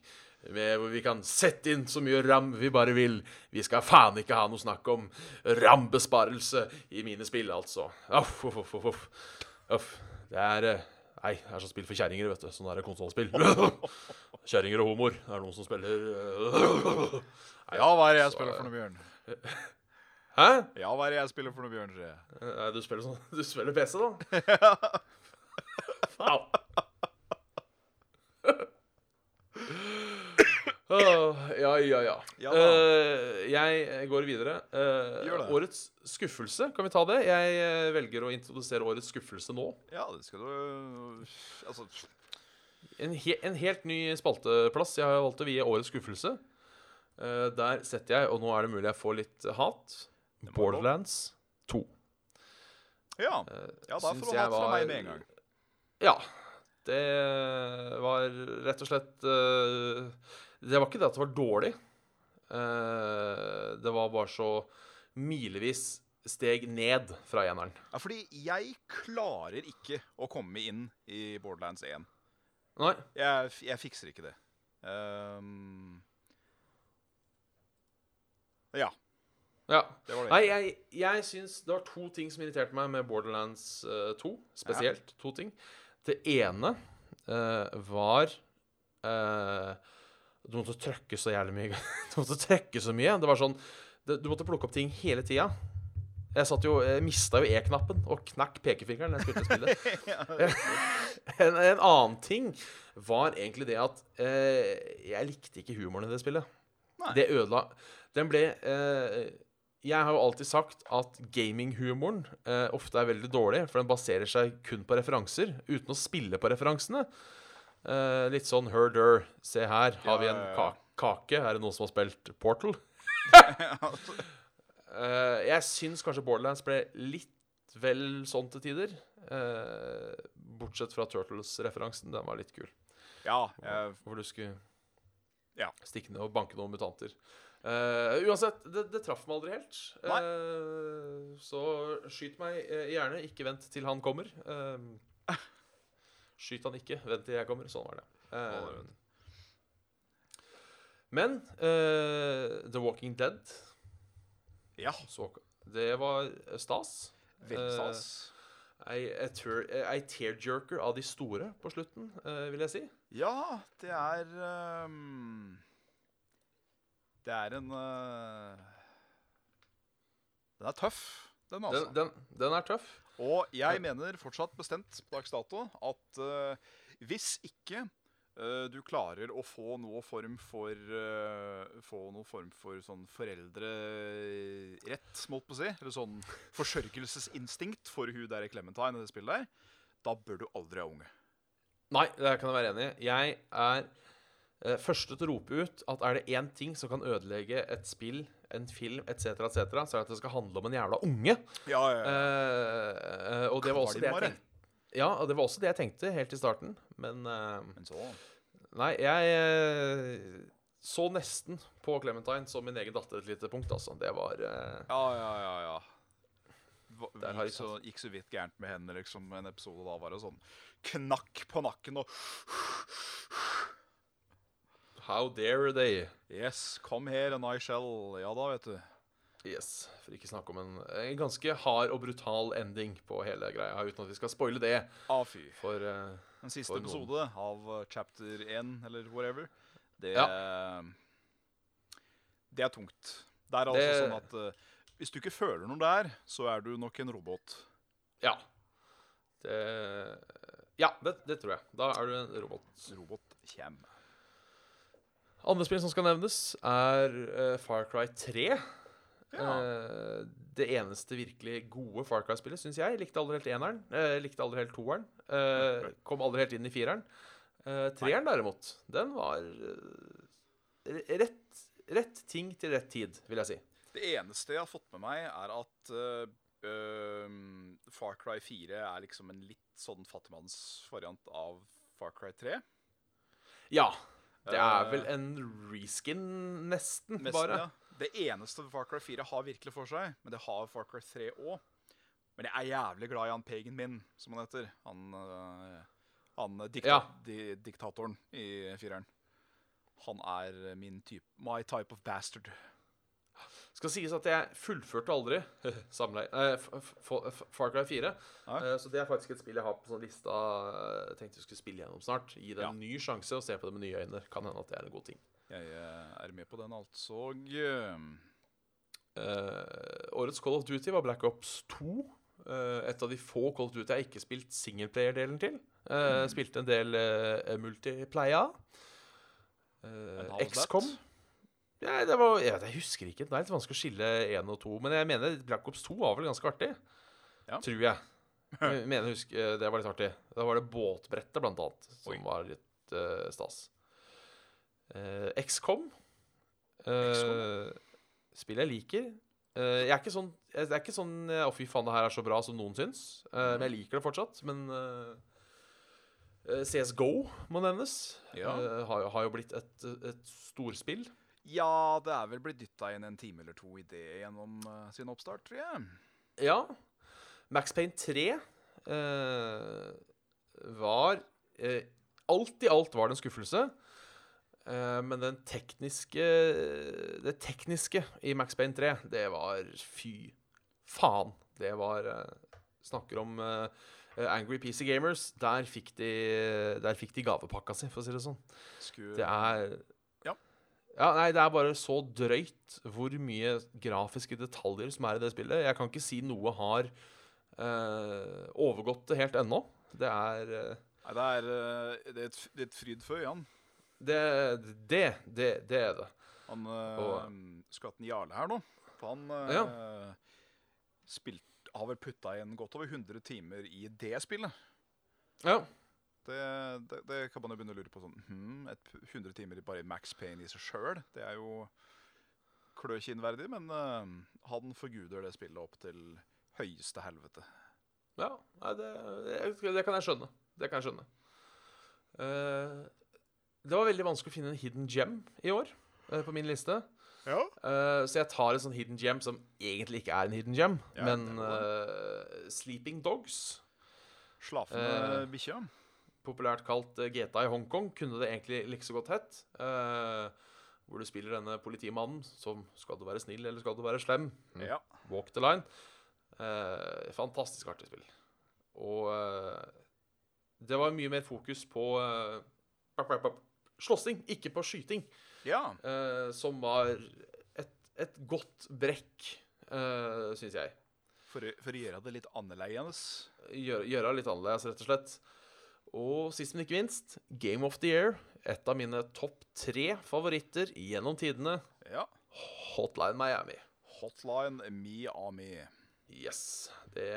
hvor vi kan sette inn så mye ram vi bare vil. Vi skal faen ikke ha noe snakk om rambesparelse i mine spill, altså. Uff, uff, uff, uff. Det er eh, Nei, det er sånn spill for kjerringer, vet du. Sånn er det konsollspill. Kjerringer og homoer. Det er noen som spiller nei, Ja, hva er det jeg spiller eh, for noe, Bjørn? Hæ? Ja, hva er det jeg spiller for noe, Bjørn? Nei, du spiller sånn Du spiller PC, da? Faen. Åh, ja, ja, ja. Ja. Eh, jeg går videre. Uh, årets skuffelse, kan vi ta det? Jeg uh, velger å introdusere årets skuffelse nå. Ja, det skal du Altså En, he en helt ny spalteplass jeg har valgt å vie årets skuffelse. Eh, der setter jeg, og nå er det mulig jeg får litt hat, Borderlands 2. Ja. Eh, ja da får du hat ha fra meg med en gang. Ja. Det var rett og slett eh, Det var ikke det at det var dårlig. Eh, det var bare så milevis steg ned fra eneren. Ja, fordi jeg klarer ikke å komme inn i Borderlands 1. Nei. Jeg, jeg fikser ikke det. Um, ja, Ja. det det. Nei, jeg, jeg syns det var to ting som irriterte meg med Borderlands eh, 2. Spesielt to ting. Det ene uh, var eh, Du måtte trykke så jævlig mye. Du måtte trykke så mye. Det var sånn Du måtte plukke opp ting hele tida. Jeg satt jo, jeg mista jo E-knappen og knakk pekefingeren da jeg skulle spille. en, en annen ting var egentlig det at eh, jeg likte ikke humoren i det spillet. Nei. Det ødela Den ble eh, Jeg har jo alltid sagt at gaminghumoren eh, ofte er veldig dårlig, for den baserer seg kun på referanser, uten å spille på referansene. Eh, litt sånn herder, se her, har vi en ka kake? Er det noen som har spilt Portal? uh, jeg syns kanskje Borderlands ble litt vel sånn til tider. Uh, bortsett fra Turtles-referansen. Den var litt kul. ja, jeg, Hvor du skulle Ja. stikke ned og banke noen mutanter. Uansett, det, det traff meg aldri helt. Så skyt meg gjerne. Ikke vent til han kommer. Eh, skyt han ikke, vent til jeg kommer. Sånn var det. Eh, men eh, The Walking Dead ja så, Det var stas. veldig stas. Ei, ei, tearjerker av de store på slutten, eh, vil jeg si. Ja, det er um, Det er en uh, Den er tøff, den, altså. Den, den, den er tøff. Og jeg mener fortsatt bestemt på dags dato at uh, hvis ikke uh, du klarer å få noe form for uh, Få noe form for sånn foreldrerett, målt på å si, eller sånn forsørgelsesinstinkt for hun der i Clementine i det spillet der, da bør du aldri ha unge. Nei, det kan jeg være enig i. Jeg er første til å rope ut at er det én ting som kan ødelegge et spill, en film etc., etc., så er det at det skal handle om en jævla unge. Ja, ja, ja. Uh, og det var også det jeg tenkte. Ja, og det var også det jeg tenkte helt i starten. Men uh, Men så Nei, jeg uh, så nesten på Clementine som min egen datter et lite punkt, altså. Det var eh, Ja, ja, ja, ja. hva- Der har de gikk, så, gikk så vidt gærent med henne, liksom. En episode da var det sånn knakk på nakken og How dare they? Yes, come here and I shall. Ja da, vet du. Yes, For ikke snakke om en, en ganske hard og brutal ending på hele greia, uten at vi skal spoile det. Ah, fy. For uh, Den siste For noen. episode av uh, chapter 1, eller whatever, det Det er tungt. Det er altså Det- sånn at uh, hvis du ikke føler noe der, så er du nok en robot. ja. Det Ja, det, det tror jeg. Da er du en robot. Robot kjem. Andre spill som skal nevnes, er uh, Far Cry 3. Ja. Uh, det eneste virkelig gode Far Cry-spillet, syns jeg. Likte aldri helt eneren. Uh, likte aldri helt toeren. Uh, kom aldri helt inn i fireren. Uh, treeren, derimot, den var rett, rett ting til rett tid, vil jeg si. Det eneste jeg har fått med meg, er at Far Cry 4 er liksom en litt sånn fattigmannsvariant av Far Cry 3. Ja. Det er Eh, vel en reskin, nesten, Nesten, bare. ja. Det eneste Far Cry 4 har virkelig for seg, men det har Far Cry 3 òg. Men jeg er jævlig glad i han Pagan min, som han heter. Han, øh, han dikta Ja. di diktatoren i fireren. Han er min type My type of bastard. Skal sies at jeg fullførte aldri eh, Far Cry 4. Ja. Eh, så det er faktisk et spill jeg har på sånn lista eh, jeg tenkte jeg skulle spille gjennom snart. Gi det en ny sjanse og se på det med nye øyne. Kan hende at det er en god ting. Jeg øh, er med på den, altså. Eh, årets Call of Duty var Black Ops 2. Eh, et av de få Call of Duty jeg ikke spilt singleplayer-delen til. Eh, Spilte en del that? XCOM. Ja, det var, ja, jeg husker ikke. Det er litt vanskelig å skille én og to. Men jeg mener Black Ops 2 var vel ganske artig. Ja. Tror jeg. Jeg mener, husk, eh, Det var litt artig. Da var det båtbrettet, blant annet, som Oi. var litt uh, stas. Uh, XCOM. Uh, spill jeg liker. Uh, jeg er ikke sånn jeg- Det er ikke sånn Å, Å, fy faen, det her er så bra som noen syns. Eh, Men jeg liker det fortsatt. Men eh, CSGO må nevnes. Ja. Har, har jo blitt et, et storspill. Ja, det er vel blitt dytta inn en time eller to i det gjennom uh, sin oppstart, tror jeg. Ja. Max Payne 3 uh, var uh, Alt i alt var det en skuffelse. Eh, men den tekniske Det tekniske i Max Payne 3, det var Fy faen. Det var eh, Snakker om eh, Angry PC Gamers. Der fikk de Der fikk de gavepakka si, for å si det sånn. Skulle, Det er Ja. Nei, det er bare så drøyt hvor mye grafiske detaljer som er i det spillet. Jeg kan ikke si noe har uh, overgått det helt ennå. Det er uh, Nei, det er, uh, det er, et, det er et fryd for øynene. det, det, det, det er det. Han Og- skatten Jarle her nå. For han ja. spilt, har vel putta inn godt over 100 timer i det spillet. Ja. Det, det, det kan man jo begynne å lure på. sånn, hmm, et p- 100 timer bare i Max Payne i seg sjøl, det er jo kløkinnverdig. Men uh, han forguder det spillet opp til høyeste helvete. ja nei, det, det, det kan jeg skjønne. Det kan jeg skjønne. Uh, det var veldig vanskelig å finne en hidden gem i år uh, på min liste. Ja. Uh, så jeg tar en sånn hidden gem som egentlig ikke er en hidden gem, Ja, men uh, Sleeping Dogs. Slafende uh, bikkja. Populært kalt eh, GTA i Hongkong, kunne det egentlig like så godt hett. Uh, hvor du spiller denne politimannen som Skal du være snill, eller skal du være slem? Mm. Ja. Walk the line. Uh, fantastisk artig spill. Og uh, det var mye mer fokus på slåssing, ikke på skyting, ja. som var et, et godt brekk, uh, syns jeg. For, for å gjøre det litt annerledes. gjøre, gjøre litt annerledes, rett og slett. Og sist, men ikke minst, Game of the Year. Et av mine topp tre favoritter gjennom tidene. Ja. Hotline Miami. Hotline Miami. Yes. Det,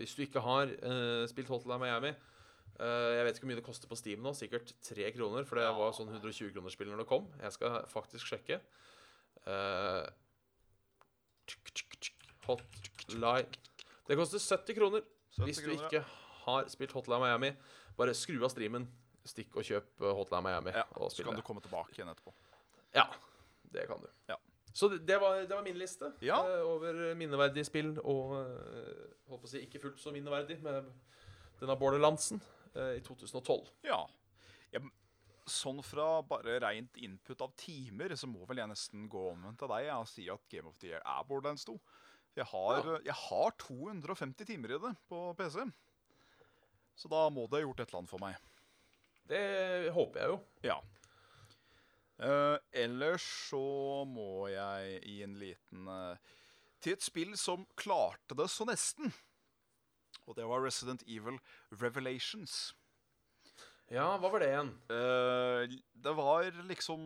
hvis du ikke har uh, spilt Hotline Miami uh, Jeg vet ikke hvor mye det koster på Steam nå. Sikkert tre kroner, for det var sånn 120-kronersspill når det kom. Jeg skal faktisk sjekke. Uh, Hotline Det koster 70 kroner. 70 Hvis du kroner, ja. ikke har spilt Hotline Miami, bare skru av streamen, stikk og kjøp eh, Hotline Miami. Ja, og Så kan du komme tilbake igjen etterpå. Ja, det kan du. Ja. Så det, det, var, det var min liste Ja. eh, over minneverdige spill og eh, holdt på å si ikke fullt så minneverdig med denne Borderlandsen i 2012. Ja. ja. Sånn fra bare rent input av timer, så må vel jeg nesten gå omvendt av deg ja, og si at Game of the Year er Borderlands 2. Jeg har, jeg har 250 timer i det på PC. Så da må det ha gjort et eller annet for meg. Det håper jeg jo. Ja. Eh, ellers så må jeg i en liten eh, Til et spill som klarte det så nesten. Og det var Resident Evil Revelations. Ja, hva var det igjen? Eh, det var liksom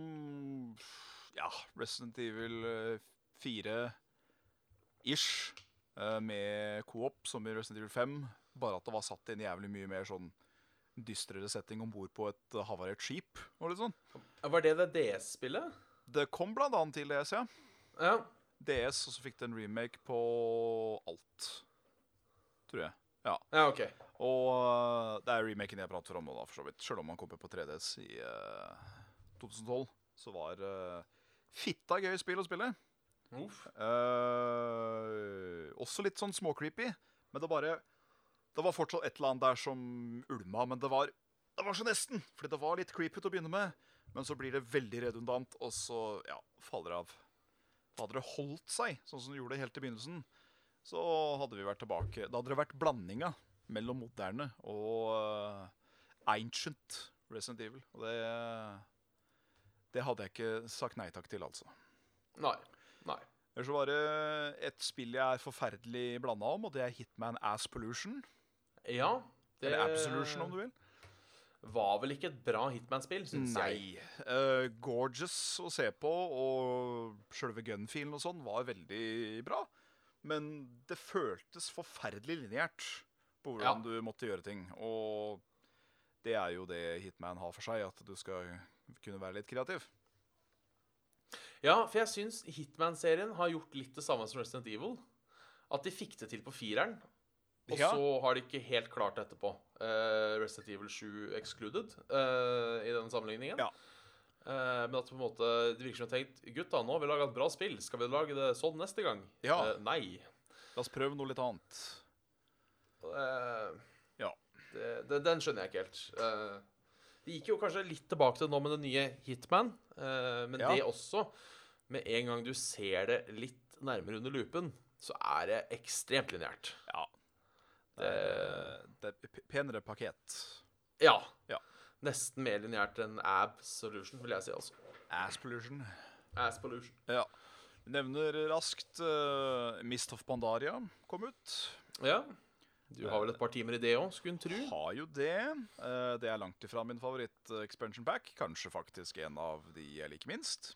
Ja, Resident Evil eh, 4-ish. eh, med co-op, som i Resident Evil 5. Bare at det var satt i en jævlig mye mer sånn dystrere setting om bord på et eh, havarert skip. og litt sånn. Var det det DS-spillet? Det kom blant annet til DS, ja. Ja. DS, og så fikk det en remake på alt. Tror jeg. Ja. ja, OK. Og øh, det er remaken jeg prater om nå, da, for så vidt. Selv om han kom på 3DS i uh, 2012, så var uh, fitta gøy spill å spille. Uff. Eh, også litt sånn småcreepy, men det bare Det var fortsatt et eller annet der som ulma, men det var, det var så nesten. Fordi det var litt creepy til å begynne med, men så blir det veldig redundant, og så ja, faller det av. Hadde det holdt seg, sånn som det gjorde helt i begynnelsen, så hadde vi vært tilbake Da hadde det vært blandinga mellom moderne og uh, ancient Resident Evil. Og det Det hadde jeg ikke sagt nei takk til, altså. Nei. Nei. Eller så var det et spill jeg er forferdelig blanda om, og det er Hitman Ass Pollution. Ja. Det Eller Absolution, om du vil. var vel ikke et bra Hitman-spill, syns jeg. Nei. Uh, gorgeous å se på, og sjølve gunfilen og sånn var veldig bra. Men det føltes forferdelig lineært på hvordan Ja. du måtte gjøre ting. Og det er jo det Hitman har for seg, at du skal kunne være litt kreativ. Ja, for jeg syns Hitman-serien har gjort litt det samme som Resident Evil. At de fikk det til på fireren, og Ja. så har de ikke helt klart det etterpå. Uh, Resident Evil 7 excluded uh, i den sammenligningen. Ja. Uh, men at på en måte det virker som de har tenkt Gutta, nå har vi laga et bra spill. Skal vi lage det sånn neste gang? Ja. Uh, nei. La oss prøve noe litt annet. Eh, Ja. det, det, den skjønner jeg ikke helt. det de gikk jo kanskje litt tilbake til nå med det nye Hitman, eh, men Ja. det også Med en gang du ser det litt nærmere under lupen, så er det ekstremt lineært. Ja. Det er, det er penere pakket. Ja. Ja. Nesten mer lineært enn Absolution, vil jeg si. altså. Ass Pollution. Ja. Nevner raskt uh, Mist of Pandaria kom ut. Ja. Du har vel et par timer i det òg, skulle en tru. Har jo det. Uh, det er langt ifra min favoritt-expansion pack. Kanskje faktisk en av de jeg liker minst.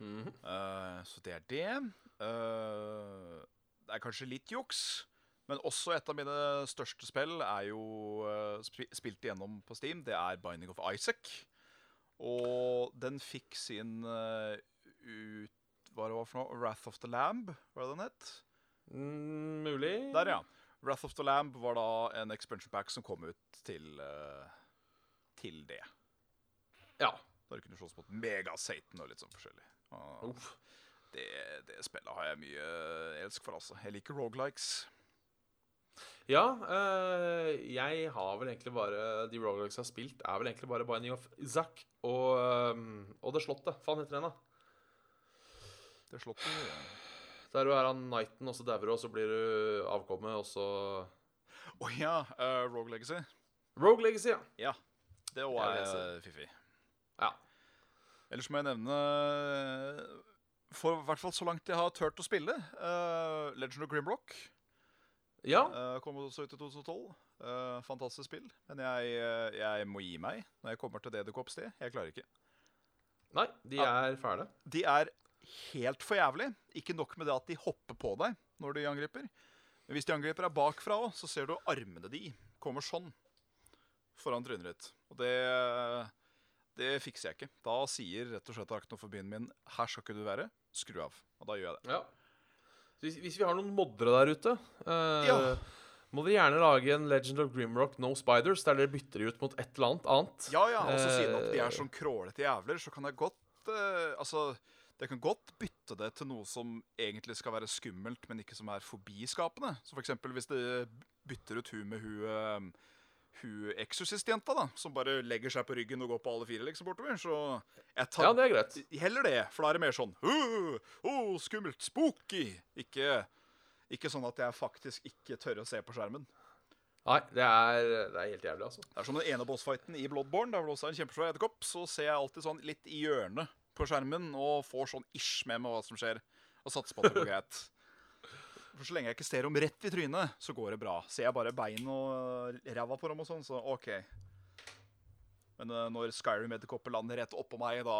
Mm -hmm. uh, så det er det. Eh, det er kanskje litt juks, men også et av mine største spill er jo eh, sp spilt igjennom på Steam. Det er Binding of Isaac. Og den fikk sin eh, ut... Hva det var for noe? Wrath of the Lamb, var det den het? Mm, mulig. Der, ja. Wrath of the Lamb var da en expansion pack som kom ut til, eh, til det. Ja. Du kunne slåss mot Mega-Satan og litt sånn forskjellig. Og det, det spillet har jeg mye elsk for, altså. Jeg liker rogelikes. Ja, øh, jeg har vel egentlig bare De Rogalikes jeg har spilt, er vel egentlig bare Binding of Zack og, um, og Det Slottet. Faen heter den, da. Det Slottet, ja. Der du er han knighten, og så dauer du, og så blir du avkommet, og så Å ja, uh, Rogue Legacy. Rogue Legacy, ja. Ja. Det òg er er eh, fiffig. Ja. Ellers må jeg nevne For i hvert fall så langt jeg har turt å spille, uh, Legend of Grimrock. Ja, Uh, kom også ut i 2012. Uh, fantastisk spill. Men jeg, eh, jeg må gi meg når jeg kommer til det dukker opp sted. Jeg klarer ikke. Nei, de er fæle. De er helt for jævlig. Ikke nok med det at de hopper på deg når de angriper. Men hvis de angriper deg bakfra òg, så ser du armene de kommer sånn foran trynet ditt. Og det, det fikser jeg ikke. Da sier rett og slett arachnofobien min 'her skal ikke du være', skru av. Og da gjør jeg det. Ja. Så Hvis, hvis vi har noen moddere der ute, eh, Ja. må dere gjerne lage en Legend of Grimrock No Spiders, der dere bytter de ut mot et eller annet annet. Ja, ja, og så siden at de Eh, er sånn krålete jævler, så kan jeg godt eh, Altså, Det kan godt bytte det til noe som egentlig skal være skummelt, men ikke som er forbiskapende. Så for eksempel hvis de bytter ut hun med hun, eh, hun eksorsistjenta, da, som bare legger seg på ryggen og går på alle fire liksom bortover. Så jeg tar Ja, det er greit. heller det, for da er det mer sånn uh, åh, skummelt, spooky. Ikke, ikke sånn at jeg faktisk ikke tør å se på skjermen. Nei, det er, det er helt jævlig, altså. Det er som den ene bossfighten i Bloodborne, der det også er en kjempesvær edderkopp. Så ser jeg alltid sånn litt i hjørnet på skjermen og får sånn ish med meg hva som skjer. Og satser på at det går greit. For så lenge jeg ikke ser dem rett i trynet, så går det bra. Ser jeg bare bein og ræva på dem og sånn, så OK. Men uh, når Skyrim edderkopper lander rett oppå meg, da,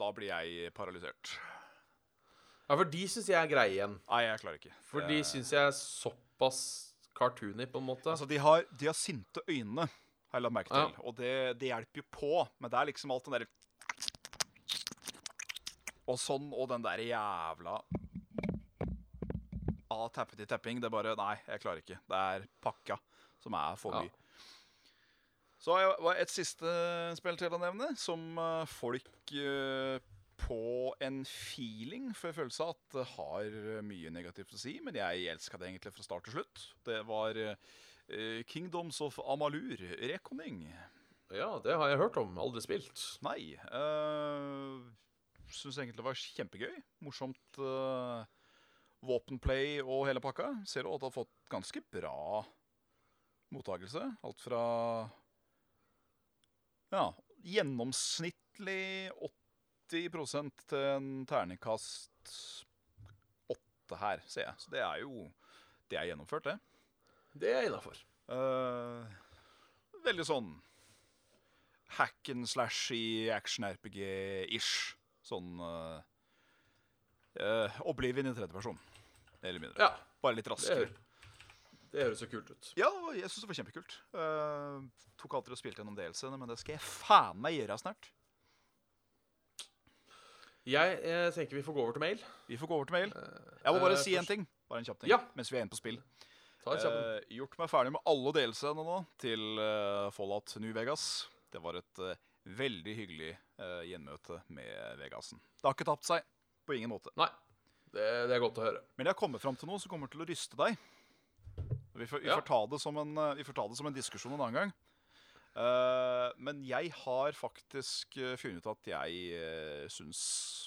da blir jeg paralysert. Ja, for de syns jeg er greie igjen. Nei, jeg klarer ikke. For de syns jeg er såpass cartoony, på en måte. Altså, de har, de har sinte øyne, har jeg lagt merke til. Ja. Og det, det hjelper jo på. Men det er liksom alt den derre Og sånn, og den der jævla Ah, i tapping. Det er bare Nei, jeg klarer ikke. Det er pakka som er for Ja. mye. Så har jeg et siste spill til å nevne, som eh, folk eh, på en feeling, for følelse av at det har mye negativt å si, men jeg elska det egentlig fra start til slutt. Det var eh, Kingdoms of Amalur, Reconing. Ja, det har jeg hørt om. Aldri spilt. Nei. Øh, Syns egentlig det var kjempegøy. Morsomt uh, våpenplay og hele pakka. Ser du at det har fått ganske bra mottakelse. Alt fra ja, gjennomsnittlig 80 til en terningkast 8 her, ser jeg. Så det er jo Det er gjennomført, det. Det er innafor. Uh, veldig sånn hack and i action-RPG-ish. Sånn uh, Oblivion i tredje person. Mer eller mindre. Ja, Bare litt raskere. det høres så kult ut. Ja, jeg syns det var kjempekult. Uh, tok alltid og spilte gjennom DLC-ene, men det skal jeg faen meg gjøre snart. Jeg jeg, tenker vi får gå over til mail. Vi får gå over til mail. Jeg må bare uh, si en ting. Bare en kjapp ting Ja. mens vi er inne på spill. Eh, gjort meg ferdig med alle delelsene nå til eh, Fallout New Vegas. Det var et eh, veldig hyggelig eh, gjenmøte med Vegasen. Det har ikke tapt seg. På ingen måte. Nei, det, det er godt å høre. Men jeg har kommet fram til noe som kommer til å ryste deg. Vi får, vi Ja. får, ta, det som en, eh, vi får ta det som en diskusjon en annen gang. Uh, men jeg har faktisk eh, funnet ut at jeg uh, syns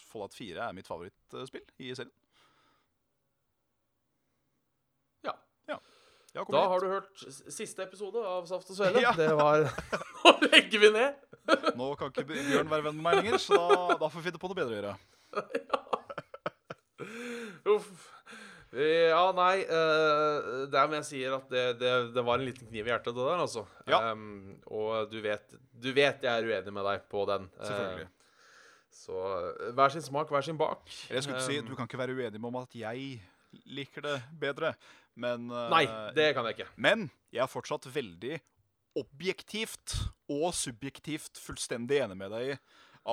Fallout 4 er mitt favorittspill i serien. Ja. ja. Da hit. har du hørt siste episode av Saft og Svele. Ja. Det var Nå legger vi ned! Nå kan ikke Bjørn være venn med meg lenger, så da, da får vi finne på noe bedre å gjøre. Uff. Ja, nei det er må jeg sier at det, det, det var en liten kniv i hjertet, det der, altså. Ja. Um, og du vet, du vet jeg er uenig med deg på den. Selvfølgelig. Selvfølgelig. så eh, hver sin smak, hver sin bak. Jeg skulle ikke si, Du kan ikke være uenig med om at jeg liker det bedre, men uh, Nei, det kan jeg ikke. Men jeg er fortsatt veldig objektivt og subjektivt fullstendig enig med deg i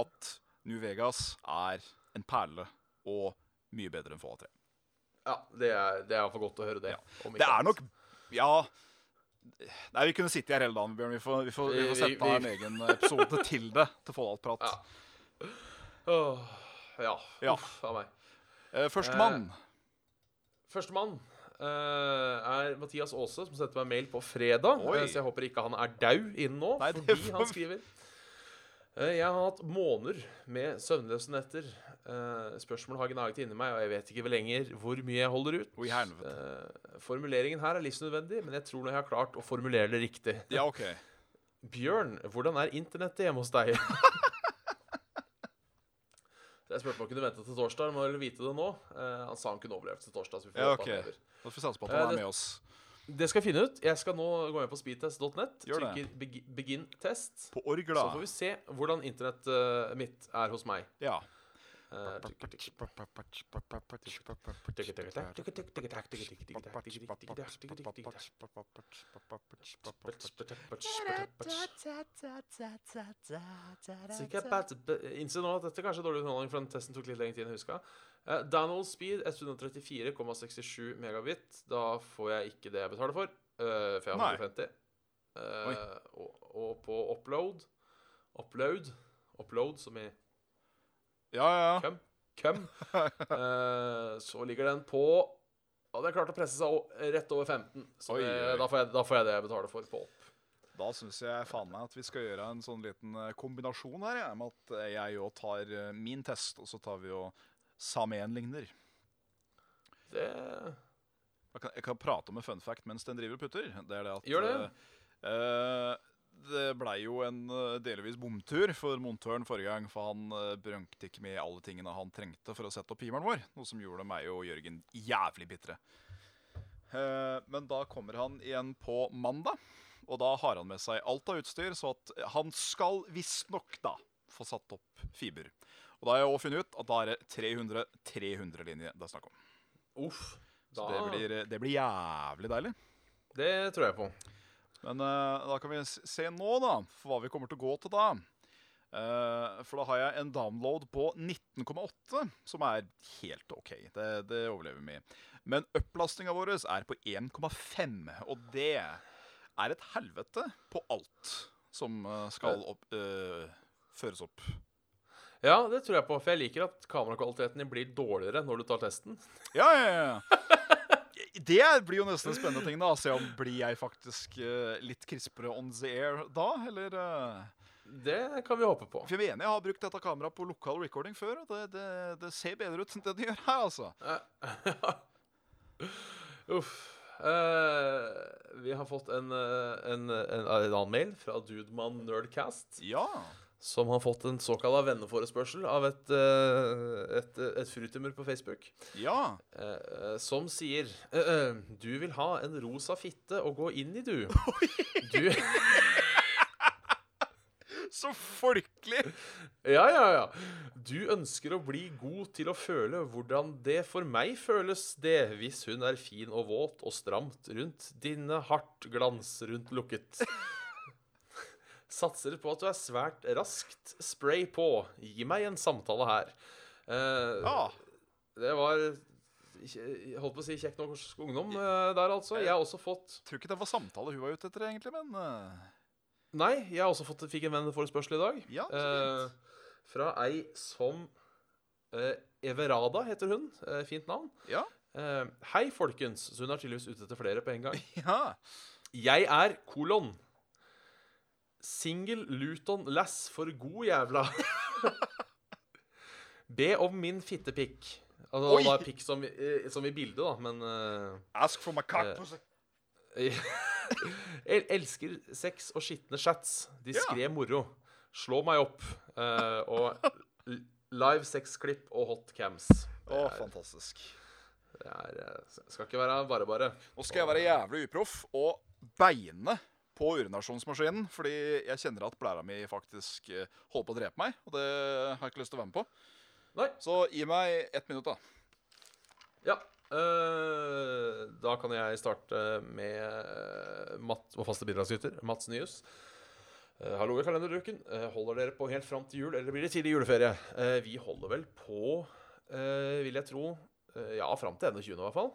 at New Vegas er en perle og mye bedre enn Fallout 3. Ja, Det er, det er iallfall godt å høre det. om Det er nok. Ja Nei, vi kunne sitte her hele dagen, Bjørn. Vi får, vi får, vi får sette av en egen episode til det, til Fallout-prat. Ja. Oh, ja. Ja. Uff a meg. Eh, Førstemann. Førstemann eh, er Mathias Aase, som sendte meg mail på fredag. Oi. eh, så jeg håper ikke han er daud innen nå, Nei, fordi han skriver eh, Jeg har hatt måneder med søvnløse netter. Eh, spørsmål har gnaget inni meg, og jeg vet ikke lenger hvor mye jeg holder ut. Eh, formuleringen her er livsnødvendig, men jeg tror nå jeg har klart å formulere det riktig. Ja, OK. Bjørn, hvordan er internettet hjemme hos deg? Jeg spurte om han kunne vente til torsdag. Han må vel vite det nå. Eh, han sa han kunne overleve til torsdag. Så vi får Ja, håpe ok. han lever. Da får vi satse på at Eh, han er med oss. Det skal jeg finne ut. Jeg skal nå gå inn på speedtest.net. Trykker begi- 'begin test'. På Så får vi se hvordan internettet mitt er hos meg. Ja. Eh, Innser nå at dette kanskje er dårlig underholdning, for den testen tok litt lengre tid enn jeg huska. Uh, download speed 134,67 megabit. Da får jeg ikke det jeg betaler for, uh, for jeg har 150. Uh, og, og på upload Upload Upload, som i Ja, ja. Køm. Cum. Eh, så ligger den på Ja, den klarte å presse seg rett over 15. Så Oi, det, oi. Da, får jeg, da får jeg det jeg betaler for på opp. Da syns jeg faen meg at vi skal gjøre en sånn liten eh, kombinasjon her, ja, med at eh, jeg òg tar eh, min test, og så tar vi og sammenligner. Det Jeg kan, jeg kan prate om en fun fact mens den driver og putter. Det er det at Gjør det. eh, det blei jo en eh, delvis bomtur for montøren forrige gang, for han uh, brønkte ikke med alle tingene han trengte for å sette opp himmelen vår, noe som gjorde meg og Jørgen jævlig bitre. Uh, men da kommer han igjen på mandag, og da har han med seg alt av utstyr, så at han skal visstnok da få satt opp fiber. Og da har jeg òg funnet ut at da er det 300 300-linje det er snakk om. Uff. Så Da, det blir, det blir jævlig deilig. det tror jeg på. Men uh, da kan vi se nå, da, for hva vi kommer til å gå til da. Uh, for da har jeg en download på 19,8, som er helt OK. Det, det overlever vi. Men opplastinga vår er på 1,5, og det er et helvete på alt som eh, skal opp, uh, føres opp. Ja, det tror jeg på. For jeg liker at kamerakvaliteten din blir dårligere når du tar testen. Ja, ja, ja. Det blir jo nesten en spennende ting, da. Se om blir jeg faktisk uh, litt krispere on the air da, eller uh... Det kan vi håpe på. For jeg mener jeg har brukt dette kameraet på lokal recording før, og det, det, det ser bedre ut enn det det gjør her, altså. Uff. Uh, vi har fått en, eh, en, en, en annen mail fra Dudeman Nerdcast, Ja. Som har fått en såkalt venneforespørsel av et, eh, et, et frutimmer på Facebook, Ja. eh, eh, som sier Du vil ha en rosa fitte å gå inn i, du. Du Så folkelig! Ja, ja, ja. Du ønsker å bli god til å føle hvordan det for meg føles det hvis hun er fin og våt og stramt rundt dine hardt glans rundt lukket. Satser på at du er svært raskt. Spray på. Gi meg en samtale her. Uh, Ja. Det var holdt på å si kjekk norsk ungdom uh, der, altså. Jeg har også fått Tror ikke det var samtale hun var ute etter, egentlig, men uh... Nei, jeg har også fått, fikk en venneforespørsel i dag. Ja. Eh, fra ei som Everada heter hun. Fint navn. ja. Hei, folkens. Så hun er tydeligvis ute etter flere på en gang. ja. Jeg er kolon. Singel Luton lass for god jævla. Be om min fittepikk. Altså Oi! da er pikk som, eh, som i bildet, da, men uh, Ask for my cock Eh, pussy. El elsker sex og skitne chats. Diskré moro. Slå meg opp. Uh, og live sexklipp og hotcams. Å, Det, er- fantastisk. det er, skal ikke være bare bare. Nå skal jeg være jævlig uproff og beine på urinasjonsmaskinen, fordi jeg kjenner at blæra mi faktisk eh, holder på å drepe meg, og det har jeg ikke lyst til å være med på. Nei. Så gi meg ett minutt, da. Ja. Øh, da kan jeg starte med eh, Matt, og faste bidragsyter, Mats Nyhus. Hallo i kalenderuken. Holder dere på helt fram til jul, eller blir det tidlig juleferie? Vi holder vel på, vil jeg tro, ja, fram til 21. i hvert fall.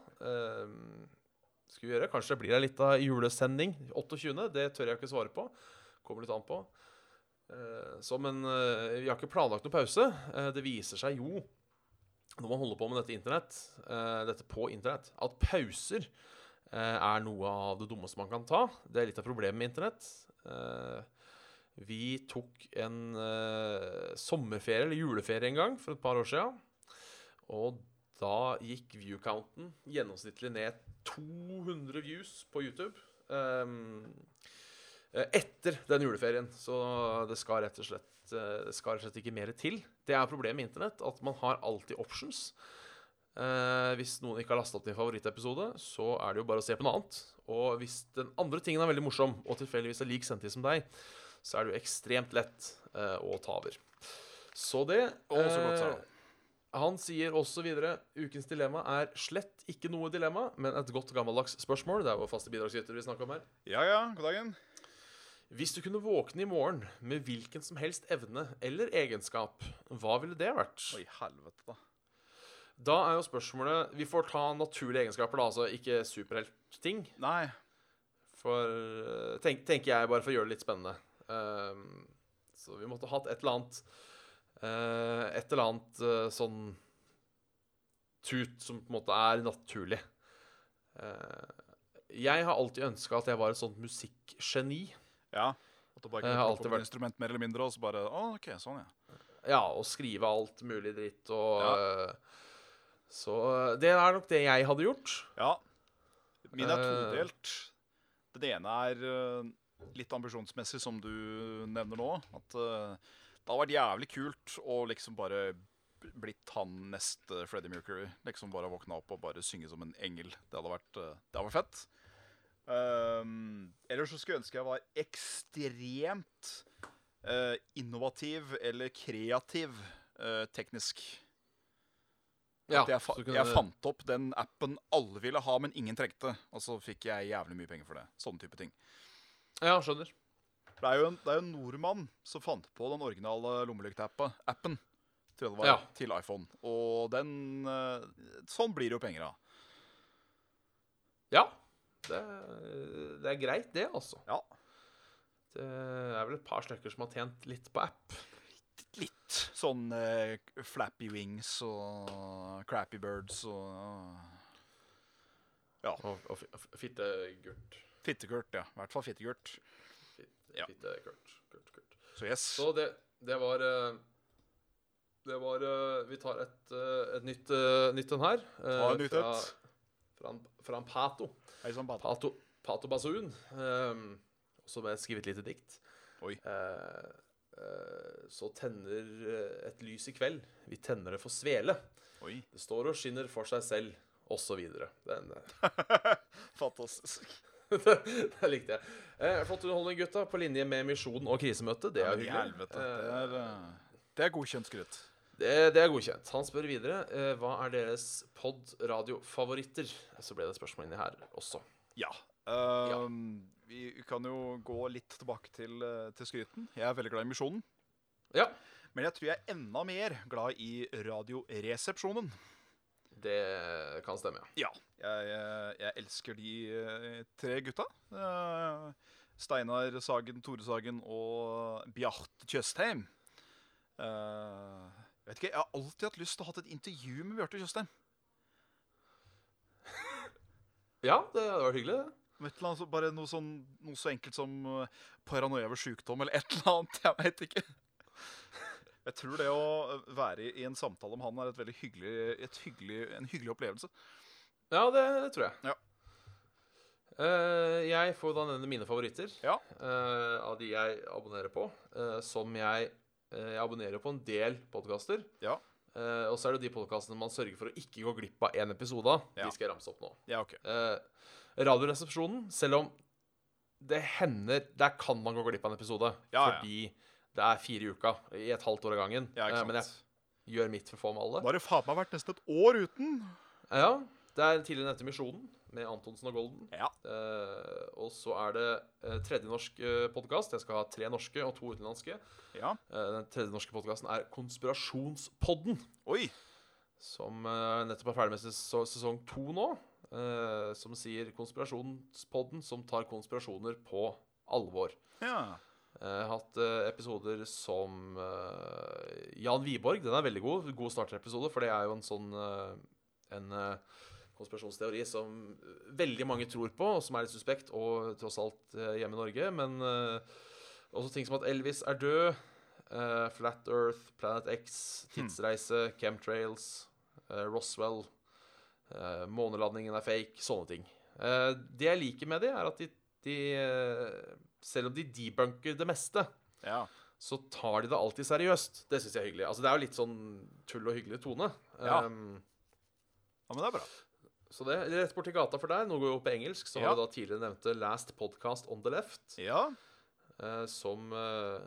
Skal vi gjøre? Kanskje det blir ei lita julesending 28. Det tør jeg ikke svare på. Kommer litt an på. Eh, så, men eh, vi har ikke planlagt noen pause. Eh, det viser seg jo når man holder på med dette internett, dette på internett, at pauser er noe av det dummeste man kan ta. Det er litt av problemet med internett. Vi tok en sommerferie, eller juleferie, en gang for et par år siden. Og da gikk view-counten gjennomsnittlig ned 200 views på YouTube. eh, etter den juleferien. Så det skal rett og slett eh, skal rett og slett ikke mer til. Det er problemet med internett, at man har alltid options. Eh, hvis noen ikke har lastet opp din favorittepisode, så er det jo bare å se på noe annet. Og hvis den andre tingen er veldig morsom, og tilfeldigvis er lik sendtid som deg, så er det jo ekstremt lett eh, å ta over. Så det eh, Han sier også videre ukens dilemma er slett ikke noe dilemma, men et godt gammeldags spørsmål. Det er jo faste bidragsyter vi snakker om her. Ja ja, god dagen. Hvis du kunne våkne i morgen med hvilken som helst evne eller egenskap, hva ville det vært? Oi, helvete, da. Da er jo spørsmålet Vi får ta naturlige egenskaper, da, altså ikke superheltting. Nei. For eh, tenk, tenker jeg, bare for å gjøre det litt spennende. Um, så vi måtte hatt et eller annet Et eller annet eh, sånn tut som på en måte er naturlig. Eh, jeg har alltid ønska at jeg var et sånt musikkgeni. Ja. At du bare kunne plukke opp et instrument mer eller mindre, og så bare Å, OK, sånn, ja. Ja, og skrive alt mulig dritt og Ja. eh, Så eh, det er nok det jeg hadde gjort. Ja. Min er Eh. todelt. Den ene er eh, litt ambisjonsmessig, som du nevner nå. At eh, det hadde vært jævlig kult å liksom bare blitt han neste Freddie Mercury. Liksom bare våkna opp og bare synge som en engel. Det hadde vært, eh, det hadde vært fett. Um, ellers så skulle jeg ønske jeg var ekstremt uh, innovativ eller kreativ uh, teknisk. Ja, jeg, fa jeg det- fant opp den appen alle ville ha, men ingen trengte. Og så fikk jeg jævlig mye penger for det. Sånne type ting. Ja, skjønner. Det er jo en, det er en nordmann som fant på den originale lommelyktappen til, det var, Ja. til iPhone. Og den eh, Sånn blir det jo penger av. Ja. Det, det er greit, det, altså. Ja. Det er vel et par stykker som har tjent litt på app. Litt. Sånn eh, Flappy Wings og Crappy Birds og Og, og og f- fittegurt. Fittegurt, ja. I hvert fall fittegurt. Fit, fitte Kurt. Kurt, Kurt. Så yes. Så det, det var eh, Det var eh, Vi tar et, eh, et nytt, nytt en her. Ta en nytt fra, et. fra, en, fra en Pato. Hei sann, Bata. Pato, Pato Basun. Um, som jeg skrevet et lite dikt. Oi. Uh, uh, så tenner et lys i kveld. Vi tenner det for svele. Oi. Det står og skinner for seg selv, osv. Den uh... Fantastisk. det likte jeg. Eh, flott underholdning, gutta. På linje med Misjon og krisemøte. Det er men hyggelig. Det Eh, er, eh, det er godkjent skryt. det, det er godkjent. Han spør videre eh, hva er deres pod-radiofavoritter. Så ble det et spørsmål inni her også. Ja. Ehm, Vi kan jo gå litt tilbake til, eh, til skryten. Jeg er veldig glad i Misjonen. Ja, Men jeg tror jeg er enda mer glad i Radioresepsjonen. Det kan stemme, ja. Ja. Jeg, eh, jeg elsker de eh, tre gutta. Steinar Sagen, Tore Sagen og Bjarte Tjøstheim. Uh, jeg vet ikke, Jeg har alltid hatt lyst til å ha et intervju med Bjarte Tjøstheim. Ja, det hadde vært hyggelig, det. Annet, bare noe, sånn, noe så enkelt som paranoia ved sykdom, eller et eller annet. Jeg veit ikke. Jeg tror det å være i en samtale om han er et veldig hyggelig, et hyggelig, en hyggelig opplevelse. Ja, det, det tror jeg. Ja. Uh, jeg får da nevne mine favoritter Ja. uh, av de jeg abonnerer på. Uh, som jeg, eh, jeg abonnerer på en del podkaster. Ja. og så er det de podkastene man sørger for å ikke gå glipp av én episode av. Ja. De skal jeg ramse opp nå. Ja, ok. Eh, Radioresepsjonen, selv om det hender Der kan man gå glipp av en episode. Fordi det er fire i uka i et halvt år av gangen. Ja, Eh, men jeg gjør mitt for å få med alle. Da har det faen meg vært nesten et år uten. Ja, det er tidligere nevnte Misjonen med Antonsen og Golden. Ja. Eh, og så er det eh, tredje norsk eh, podkast. Jeg skal ha tre norske og to utenlandske. Ja. Eh, den tredje norske podkasten er Konspirasjonspodden, Oi. som eh, nettopp er ferdig med ses sesong to nå. eh, som sier Konspirasjonspodden, som tar konspirasjoner på alvor. Ja. Har hatt eh, episoder som eh, Jan Wiborg. Den er veldig god. God starterepisode, for det er jo en sånn eh, En eh, konspirasjonsteori som veldig mange tror på, og som er litt suspekt, og tross alt eh, hjemme i Norge. Men eh, også ting som at Elvis er død. eh, Flat Earth, Planet X, tidsreise, chemtrails, eh, Roswell. eh, månelandingen er fake. Sånne ting. Eh, det jeg liker med det, er at de, de eh, Selv om de debunker det meste, Ja. så tar de det alltid seriøst. Det syns jeg er hyggelig. Altså, det er jo litt sånn tull og hyggelig tone. Ja. Um, ja, men det er bra. så det rett borti gata for deg. Nå går vi opp på engelsk. Så Ja. har vi da tidligere nevnte Last Podcast on the Left. Ja. Uh, som uh,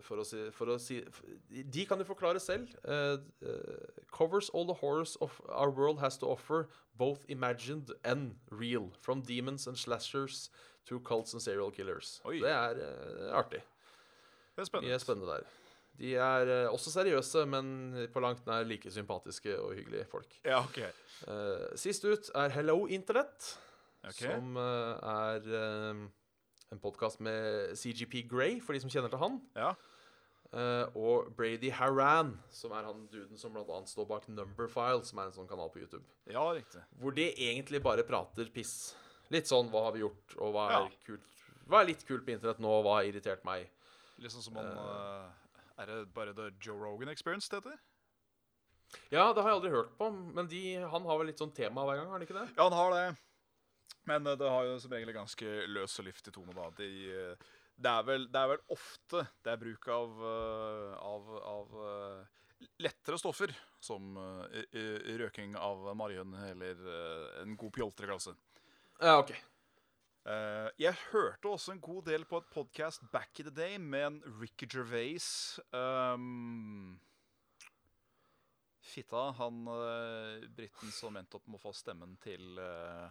for, å si, for å si De kan jo forklare selv. Uh, covers all the horrors of our world has to offer, both imagined and real. From demons and slashers to cults and serial killers. Oi. Det er uh, artig. Det er spennende. Mye spennende der. De er uh, også seriøse, men på langt nær like sympatiske og hyggelige folk. Ja, ok. Uh, sist ut er Hello Internett, okay. som er en podkast med CGP Grey, for de som kjenner til han. Ja. Uh, og Brady Haran, som er han duden som blant annet står bak Numberfile, som er en sånn kanal på YouTube. Ja, riktig. Hvor de egentlig bare prater piss. Litt sånn hva har vi gjort, og hva er kult Hva er litt kult på internett nå, og hva har irritert meg? Litt sånn som han uh, Er det bare The Joe Rogan Experience det heter? Ja, det har jeg aldri hørt på, men de, han har vel litt sånn tema hver gang, har han ikke det? Ja, han har det. Men eh, det har jo som regel ganske løs og liftig tone, da. De, eh, det, er vel, det er vel ofte det er bruk av, av, av lettere stoffer, som i- i røking av marihuana eller en god pjoltreklasse. Ja, OK. Uh, jeg hørte også en god del på et podcast back in the day med en Ricky Gervais. Um, fitta, han uh, briten som endte opp med å få stemmen til uh,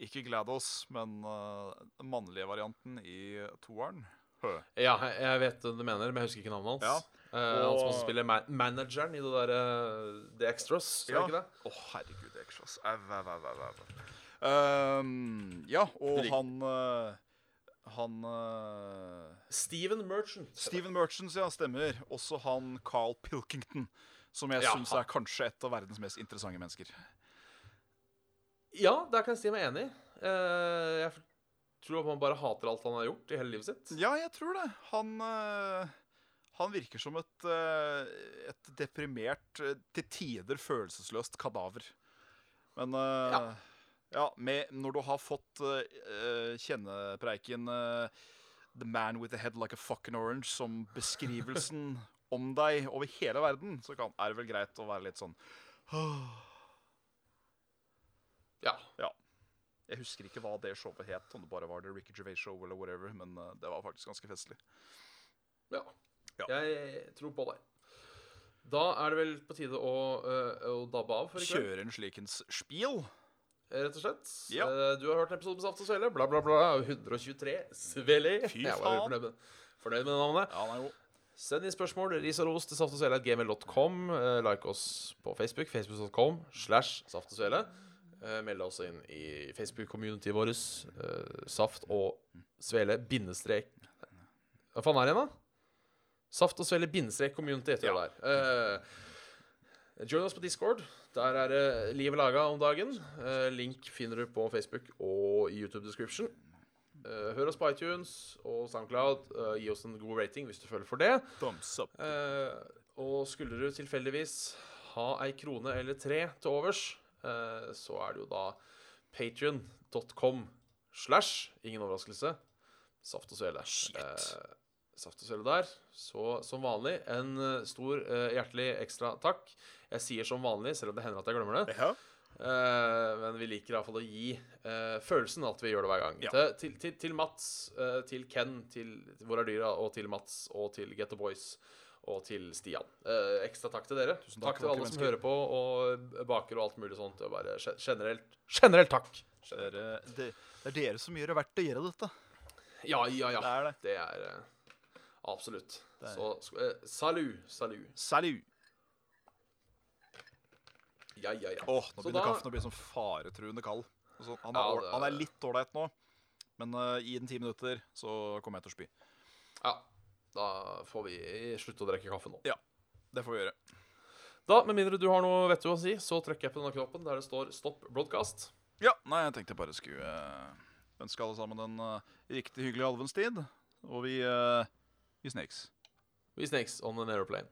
Ikke GLaDOS, men eh, den mannlige varianten i toeren. Hø. Ja, jeg- vet hva du mener, men jeg husker ikke navnet hans. Ja. Eh, Han som også spiller ma manageren i det derre The Extras, ja. Å, oh. Herregud, The Extras. au, au, au, au. Um, ja, og han uh, Han uh, Steven Merchant. Steven Merchant, ja, stemmer. Også han Carl Pilkington, som jeg Ja, syns er kanskje et av verdens mest interessante mennesker. Ja, der kan jeg si meg enig. Uh, jeg tror at man bare hater alt han har gjort i hele livet sitt. Ja, jeg tror det. Han uh, Han virker som et, et deprimert, til tider følelsesløst kadaver. Men Ja. Ja, med, når du har fått uh, kjennepreiken uh, 'The man with the head like a fucking orange' som beskrivelsen om deg over hele verden, så kan, er det vel greit å være litt sånn Ja. Ja. Jeg husker ikke hva det showet het, om det bare var The Ricky Gervais Show eller whatever, men uh, det var faktisk ganske festlig. ja. Ja. Jeg tror på deg. Da er det vel på tide å, å dabbe av for i kveld, Kjøre en slikens spiel. Rett og slett. Ja. Eh, du har hørt en episode med Saft og Svele. Bla, bla, bla. 123. Svele. Fy Jeg var faen. fornøyd med, fornøyd med navnet. Ja, nei, god. Send inn spørsmål, ris og ros til saftogsvele.gmail.com. Uh, like oss på Facebook, facebook.com slash saft og svele. Uh, meld oss inn i Facebook-communityet vårt. eh, saft og svele bindestrek Hva faen er det igjen, da? Saft og svele bindestrek community heter det der. Join oss på Discord. Der er det livet laga om dagen. Eh, link finner du på Facebook og i YouTube description. Eh, hør oss på iTunes og SoundCloud. Eh, gi oss en god rating hvis du føler for det. Og skulle du tilfeldigvis ha ei krone eller tre til overs, så er det jo da patrion.com slash ingen overraskelse saft og svele. Shit. Saft og svele der. Så som vanlig en eh, stor eh, hjertelig ekstra takk. Jeg sier som vanlig, selv om det hender at jeg glemmer det. Ja. Uh, men vi liker iallfall å gi uh, følelsen at vi gjør det hver gang. Ja. Til, til, til, Mats, uh, til Ken, til Hvor er dyra, og til Mats, og til Get the Boys, og til Stian. Ekstra takk til dere. Tusen takk, takk til alle mennesker. som hører på og baker og alt mulig sånt. Og bare generelt, generelt takk. Det er, det, det er dere som gjør det verdt å gjøre dette. Ja, ja, ja. Det er det. Det er absolutt. Er- Så eh, salut, salut. Salut. Ja, ja, ja. Åh, nå Så begynner da- kaffen å bli sånn faretruende kald. Altså, han, er, Ja, det- han er litt ålreit nå, men uh, i den ti minutter så kommer jeg til å spy. ja. Da får vi slutte å drikke kaffe nå. Ja, Det får vi gjøre. Da, med mindre du har noe vettig å si, så trykker jeg på denne knappen der det står 'stopp broadcast'. Ja, nei, jeg tenkte jeg bare skulle eh, ønske alle sammen en uh, riktig hyggelig alvenstid. Og vi, uh, vi snakes. We snakes on an aeroplane.